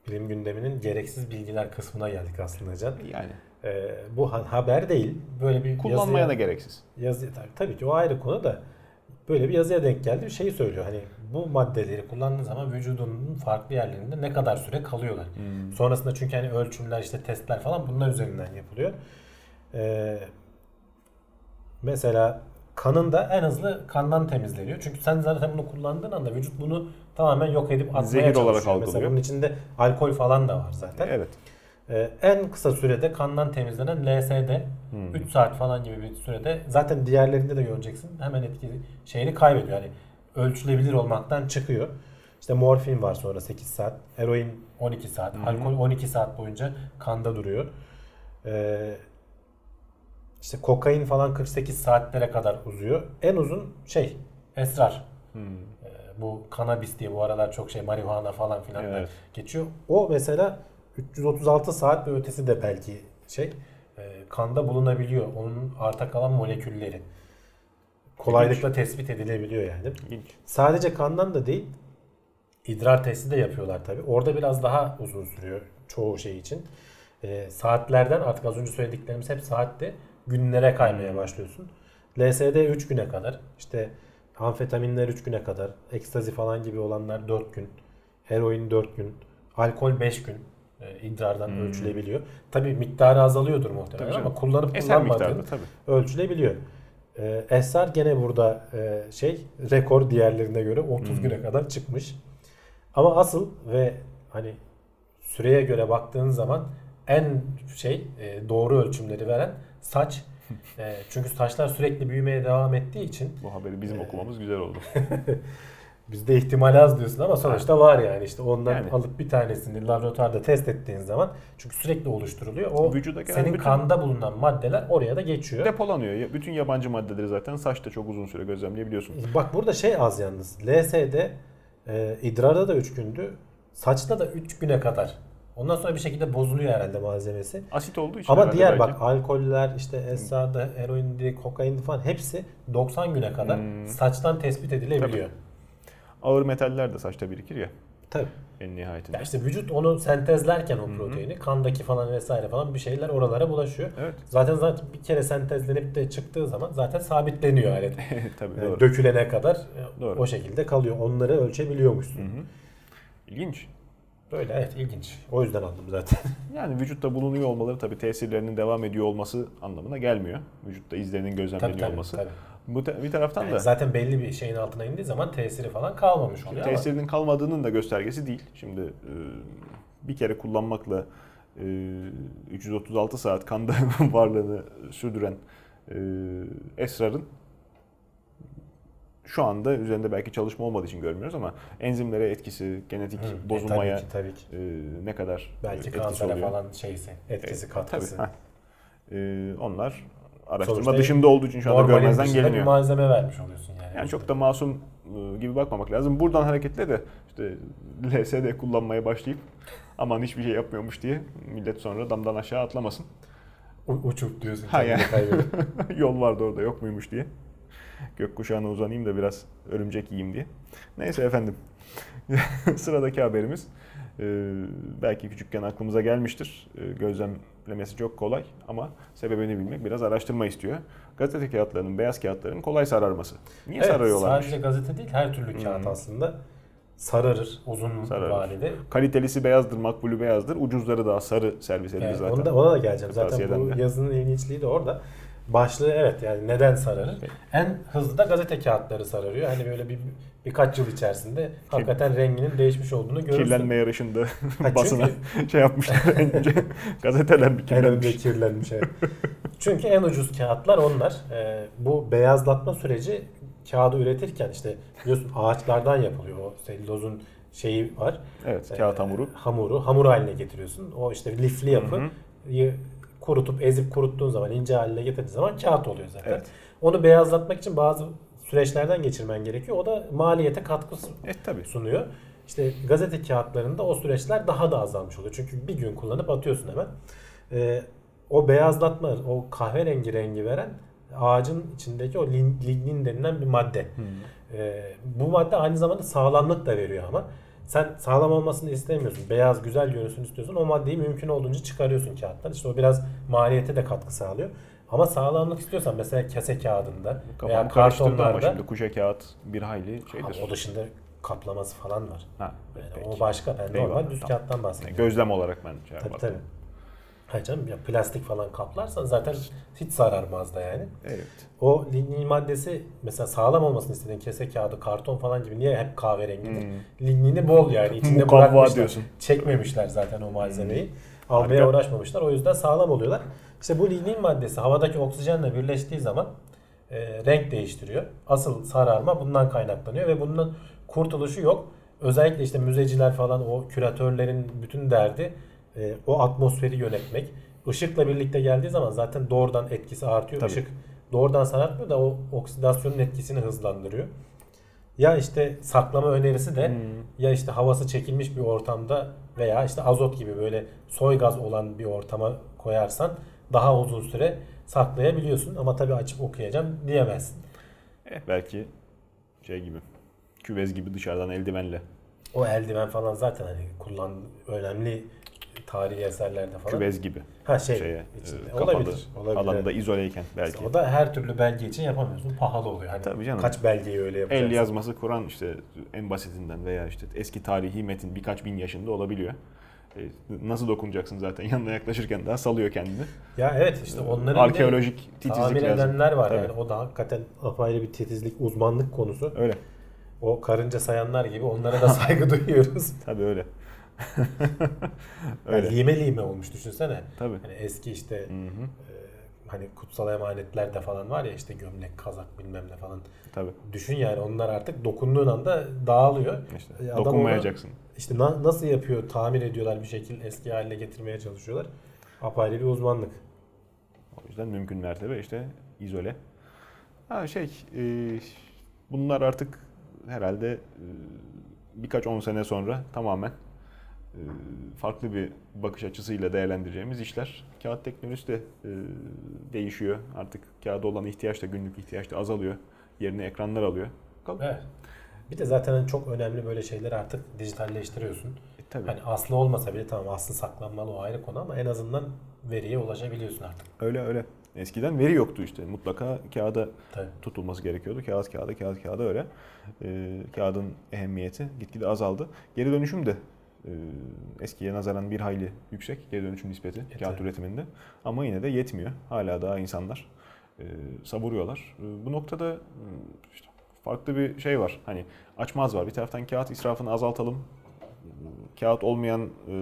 bilim gündeminin gereksiz bilgiler kısmına geldik aslında Can. Yani Ee, bu ha- haber değil. Böyle bir kullanmaya yazıya, da gereksiz. yazı, tabii, tabii ki o ayrı konu da böyle bir yazıya denk geldi. Bir şeyi söylüyor. Hani bu maddeleri kullandığın zaman vücudunun farklı yerlerinde ne kadar süre kalıyorlar. Hmm. Sonrasında çünkü hani ölçümler işte testler falan bunlar üzerinden yapılıyor. Ee, mesela kanın da en hızlı kandan temizleniyor. Çünkü sen zaten bunu kullandığın anda vücut bunu tamamen yok edip atmaya Zehir çalışıyor. olarak Mesela algılıyor. bunun içinde alkol falan da var zaten. Evet. Ee, en kısa sürede kandan temizlenen LSD Hmm. 3 saat falan gibi bir sürede zaten diğerlerinde de göreceksin hemen etkili şeyini kaybediyor. Yani ölçülebilir olmaktan çıkıyor. İşte morfin var sonra 8 saat, eroin 12 saat, hı. alkol 12 saat boyunca kanda duruyor. Ee, işte kokain falan 48 saatlere kadar uzuyor. En uzun şey esrar. Hmm. Ee, bu kanabis diye bu aralar çok şey marihuana falan filan Evet. geçiyor. O mesela 336 saat ve ötesi de belki şey e, kanda bulunabiliyor. Onun arta kalan molekülleri. Kolaylıkla tespit edilebiliyor yani. İlginç. Sadece kandan da değil idrar testi de yapıyorlar tabi. Orada biraz daha uzun sürüyor çoğu şey için. E, saatlerden artık az önce söylediklerimiz hep saatte günlere kaymaya başlıyorsun. LSD 3 güne kadar. işte amfetaminler 3 güne kadar. Ekstazi falan gibi olanlar 4 gün. Heroin 4 gün. Alkol 5 gün. E, idrardan Hmm. ölçülebiliyor. Tabi miktarı azalıyordur muhtemelen Tabii ama kullanıp kullanmadığın tabii. ölçülebiliyor. Ee, Esrar gene burada e, şey rekor diğerlerine göre 30 Hmm. güne kadar çıkmış. Ama asıl ve hani süreye göre baktığın zaman en şey e, doğru ölçümleri veren saç. E, çünkü saçlar sürekli büyümeye devam ettiği için Bu haberi bizim Ee, okumamız güzel oldu. [laughs] bizde ihtimal az diyorsun ama sonuçta var yani işte ondan Yani. alıp bir tanesini laboratuvarda test ettiğin zaman çünkü sürekli oluşturuluyor. O Vücuda gelen senin bütün- kanda bulunan maddeler oraya da geçiyor. Depolanıyor. Bütün yabancı maddeleri zaten saçta çok uzun süre gözlemleyebiliyorsun. Bak burada şey az yalnız. LSD e, idrarda da 3 gündü. Saçta da 3 güne kadar. Ondan sonra bir şekilde bozuluyor herhalde malzemesi. Asit olduğu için Ama diğer belki. bak alkoller işte esrada, eroindi, kokaindi falan hepsi 90 güne kadar Hmm. saçtan tespit edilebiliyor. ağır metaller de saçta birikir ya Tabii. en nihayetinde. Ya işte vücut onu sentezlerken o proteini kandaki falan vesaire falan bir şeyler oralara bulaşıyor. Evet. Zaten zaten bir kere sentezlenip de çıktığı zaman zaten sabitleniyor alet. [laughs] Tabii Yani doğru. dökülene kadar Doğru. o şekilde kalıyor. Onları ölçebiliyormuşsun. Hı hı. İlginç. Böyle evet ilginç. O yüzden aldım zaten. [laughs] Yani vücutta bulunuyor olmaları tabii tesirlerinin devam ediyor olması anlamına gelmiyor. Vücutta izlerinin gözlemleniyor tabii tabii. olması. tabii. Bu te- bir taraftan Yani da zaten belli bir şeyin altına indiği zaman tesiri falan kalmamış oluyor ama tesirinin kalmadığının da göstergesi değil. Şimdi e, bir kere kullanmakla e, 336 saat kanda [laughs] varlığını sürdüren e, esrarın şu anda üzerinde belki çalışma olmadığı için görmüyoruz ama enzimlere etkisi, genetik Hı, e, bozulmaya tabii ki, tabii ki. e, ne kadar Belki etkisi kansere oluyor. falan şeysi, etkisi, E, katkısı. Tabii. E, onlar araştırma Sonuçta dışında olduğu için şu anda görmezden dışında bir geliniyor. malzeme vermiş oluyorsun yani. Yani çok da masum e, gibi bakmamak lazım. Buradan hareketle de işte LSD kullanmaya başlayıp aman hiçbir şey yapmıyormuş diye millet sonra damdan aşağı atlamasın. U- uçup diyorsun. Ha kendini ya. kaybedip. [laughs] Yol vardı orada yok muymuş diye. Gökkuşağına uzanayım da biraz örümcek yiyeyim diye. Neyse efendim. [laughs] Sıradaki haberimiz. e, belki küçükken aklımıza gelmiştir. E, gözlemlemesi çok kolay ama sebebini bilmek biraz araştırma istiyor. Gazete kağıtlarının, beyaz kağıtların kolay sararması. Niye Evet, sararıyorlarmış? sadece gazete değil her türlü kağıt Hı. aslında sararır uzun Sararır. vadede. Kalitelisi beyazdır, makbulü beyazdır. Ucuzları daha sarı servis edilir Evet, zaten. onu da, ona da geleceğim. Zaten bu yazının ilginçliği de orada. Başlığı evet yani neden sararır? En hızlı da gazete kağıtları sararıyor. Hani böyle bir birkaç yıl içerisinde hakikaten renginin değişmiş olduğunu görürsün. Kirlenme yarışında Ha, [laughs] basına çünkü- şey yapmışlar. En önce [laughs] gazeteler bir En önce kirlenmiş. kirlenmiş evet. Çünkü en ucuz kağıtlar onlar. Ee, bu beyazlatma süreci kağıdı üretirken işte biliyorsun ağaçlardan yapılıyor. O sellozun şeyi var. Evet, kağıt Ee, hamuru. Hamuru hamur haline getiriyorsun. O işte lifli yapı. Hı hı. Kurutup ezip kuruttuğun zaman ince haline getirdiğin zaman kağıt oluyor zaten. Evet. Onu beyazlatmak için bazı süreçlerden geçirmen gerekiyor. O da maliyete katkı E tabii. sunuyor. İşte gazete kağıtlarında o süreçler daha da azalmış oluyor. Çünkü bir gün kullanıp atıyorsun hemen. Ee, o beyazlatma, o kahverengi rengi veren ağacın içindeki o lignin denilen bir madde. Ee, bu madde aynı zamanda sağlamlık da veriyor ama sen sağlam olmasını istemiyorsun. Beyaz güzel görünsün istiyorsun. O maddeyi mümkün olduğunca çıkarıyorsun kağıttan. İşte o biraz maliyete de katkı sağlıyor. Ama sağlamlık istiyorsan mesela kese kağıdında veya Kafamı karıştırdı ama kartonlarda şimdi kuşa kağıt bir hayli şeydir. Abi o dışında kaplaması falan var. Ha, Yani peki. o başka. Ben normal düz tamam. kağıttan bahsediyorum. Gözlem olarak ben şey Tabii tabii. Hayır canım ya plastik falan kaplarsan zaten hiç sararmaz da yani. Evet. O lignin maddesi mesela sağlam olmasını istediğin kese kağıdı, karton falan gibi niye hep kahverengidir? Lignini bol yani [laughs] içinde Mukavva bırakmışlar. diyorsun. Çekmemişler zaten o malzemeyi. Almaya Harika. uğraşmamışlar. O yüzden sağlam oluyorlar. İşte bu lignin maddesi havadaki oksijenle birleştiği zaman e, renk değiştiriyor. Asıl sararma bundan kaynaklanıyor ve bunun kurtuluşu yok. Özellikle işte müzeciler falan o küratörlerin bütün derdi e, o atmosferi yönetmek. Işıkla birlikte geldiği zaman zaten doğrudan etkisi artıyor. Tabii. Işık doğrudan sarartmıyor da o oksidasyonun etkisini hızlandırıyor. Ya işte saklama önerisi de ya işte havası çekilmiş bir ortamda veya işte azot gibi böyle soy gaz olan bir ortama koyarsan daha uzun süre saklayabiliyorsun ama tabii açıp okuyacağım diyemezsin. Eh, belki şey gibi. Küvez gibi dışarıdan eldivenle. O eldiven falan zaten hani kullan önemli tarihi eserlerde falan. Küvez gibi. Ha şey Şeye, içinde. e, kapalı olabilir. olabilir. alanda izoleyken belki. İşte o da her türlü belge için yapamıyorsun. Pahalı oluyor. Hani Tabii canım. Kaç belgeyi öyle yapacaksın? El yazması Kur'an işte en basitinden veya işte eski tarihi metin birkaç bin yaşında olabiliyor. E, nasıl dokunacaksın zaten [laughs] yanına yaklaşırken daha salıyor kendini. Ya evet işte onların bir de Arkeolojik titizlik tamir lazım. edenler var Tabii. yani. O da hakikaten apayrı bir titizlik, uzmanlık konusu. Öyle. O karınca sayanlar gibi onlara da [laughs] saygı duyuyoruz. Tabii öyle. [laughs] Yani öyle. lime lime olmuş düşünsene. Tabii. Hani eski işte Hı hı. e, hani kutsal emanetlerde falan var ya işte gömlek, kazak bilmem ne falan. Tabii. Düşün yani onlar artık dokunduğun anda dağılıyor. İşte E, adam dokunmayacaksın. onu işte na- nasıl yapıyor, tamir ediyorlar bir şekilde eski haline getirmeye çalışıyorlar. Apayrı bir uzmanlık. O yüzden mümkün mertebe işte izole. Ha şey, e, bunlar artık herhalde e, birkaç on sene sonra tamamen farklı bir bakış açısıyla değerlendireceğimiz işler. Kağıt teknolojisi de e, değişiyor. Artık kağıda olan ihtiyaç da günlük ihtiyaç da azalıyor. Yerine ekranlar alıyor. Bakalım. Evet. Bir de zaten çok önemli böyle şeyleri artık dijitalleştiriyorsun. E, tabii. Hani aslı olmasa bile tamam aslı saklanmalı o ayrı konu ama en azından veriye ulaşabiliyorsun artık. Öyle öyle. Eskiden veri yoktu işte. Mutlaka kağıda Tabii. tutulması gerekiyordu. Kağıt kağıda, kağıt kağıda öyle. Ee, kağıdın ehemmiyeti gitgide azaldı. Geri dönüşüm de e, eskiye nazaran bir hayli yüksek geri dönüşüm nispeti Evet, kağıt üretiminde. Ama yine de yetmiyor. Hala daha insanlar e, savuruyorlar. E, bu noktada e, işte farklı bir şey var. Hani açmaz var. Bir taraftan kağıt israfını azaltalım. Kağıt olmayan e,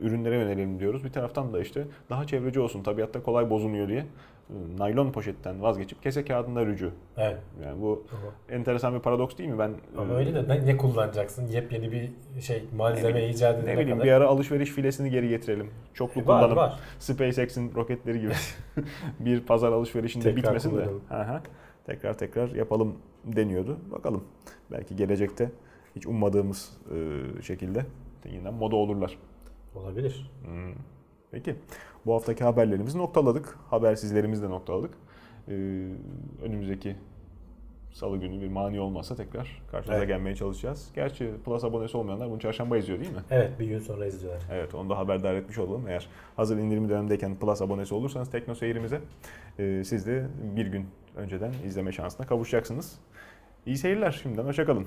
ürünlere yönelelim diyoruz. Bir taraftan da işte daha çevreci olsun, tabiatta kolay bozulmuyor diye naylon poşetten vazgeçip kese kağıdında rücu. Evet. Yani bu enteresan bir paradoks değil mi? Ben Ama e, öyle de ne, ne kullanacaksın? Yepyeni bir şey malzeme icat edene ne bileyim kadar. bir ara alışveriş filesini geri getirelim. Çoklu E, var, kullanım. var. SpaceX'in roketleri gibi [laughs] bir pazar alışverişinde Tekrar bitmesin de. kullanalım. Hı hı. Tekrar tekrar yapalım deniyordu. Bakalım. Belki gelecekte hiç ummadığımız e, şekilde yeniden moda olurlar. Olabilir. Hmm. Peki. Bu haftaki haberlerimizi noktaladık. Habersizlerimizi de noktaladık. Ee, önümüzdeki salı günü bir mani olmazsa tekrar karşınıza Evet. gelmeye çalışacağız. Gerçi Plus abonesi olmayanlar bunu çarşamba izliyor değil mi? Evet bir gün sonra izliyorlar. Evet onu da haberdar etmiş olalım. Eğer hazır indirim dönemindeyken Plus abonesi olursanız Tekno Seyir'imize e, siz de bir gün önceden izleme şansına kavuşacaksınız. İyi seyirler şimdiden hoşçakalın.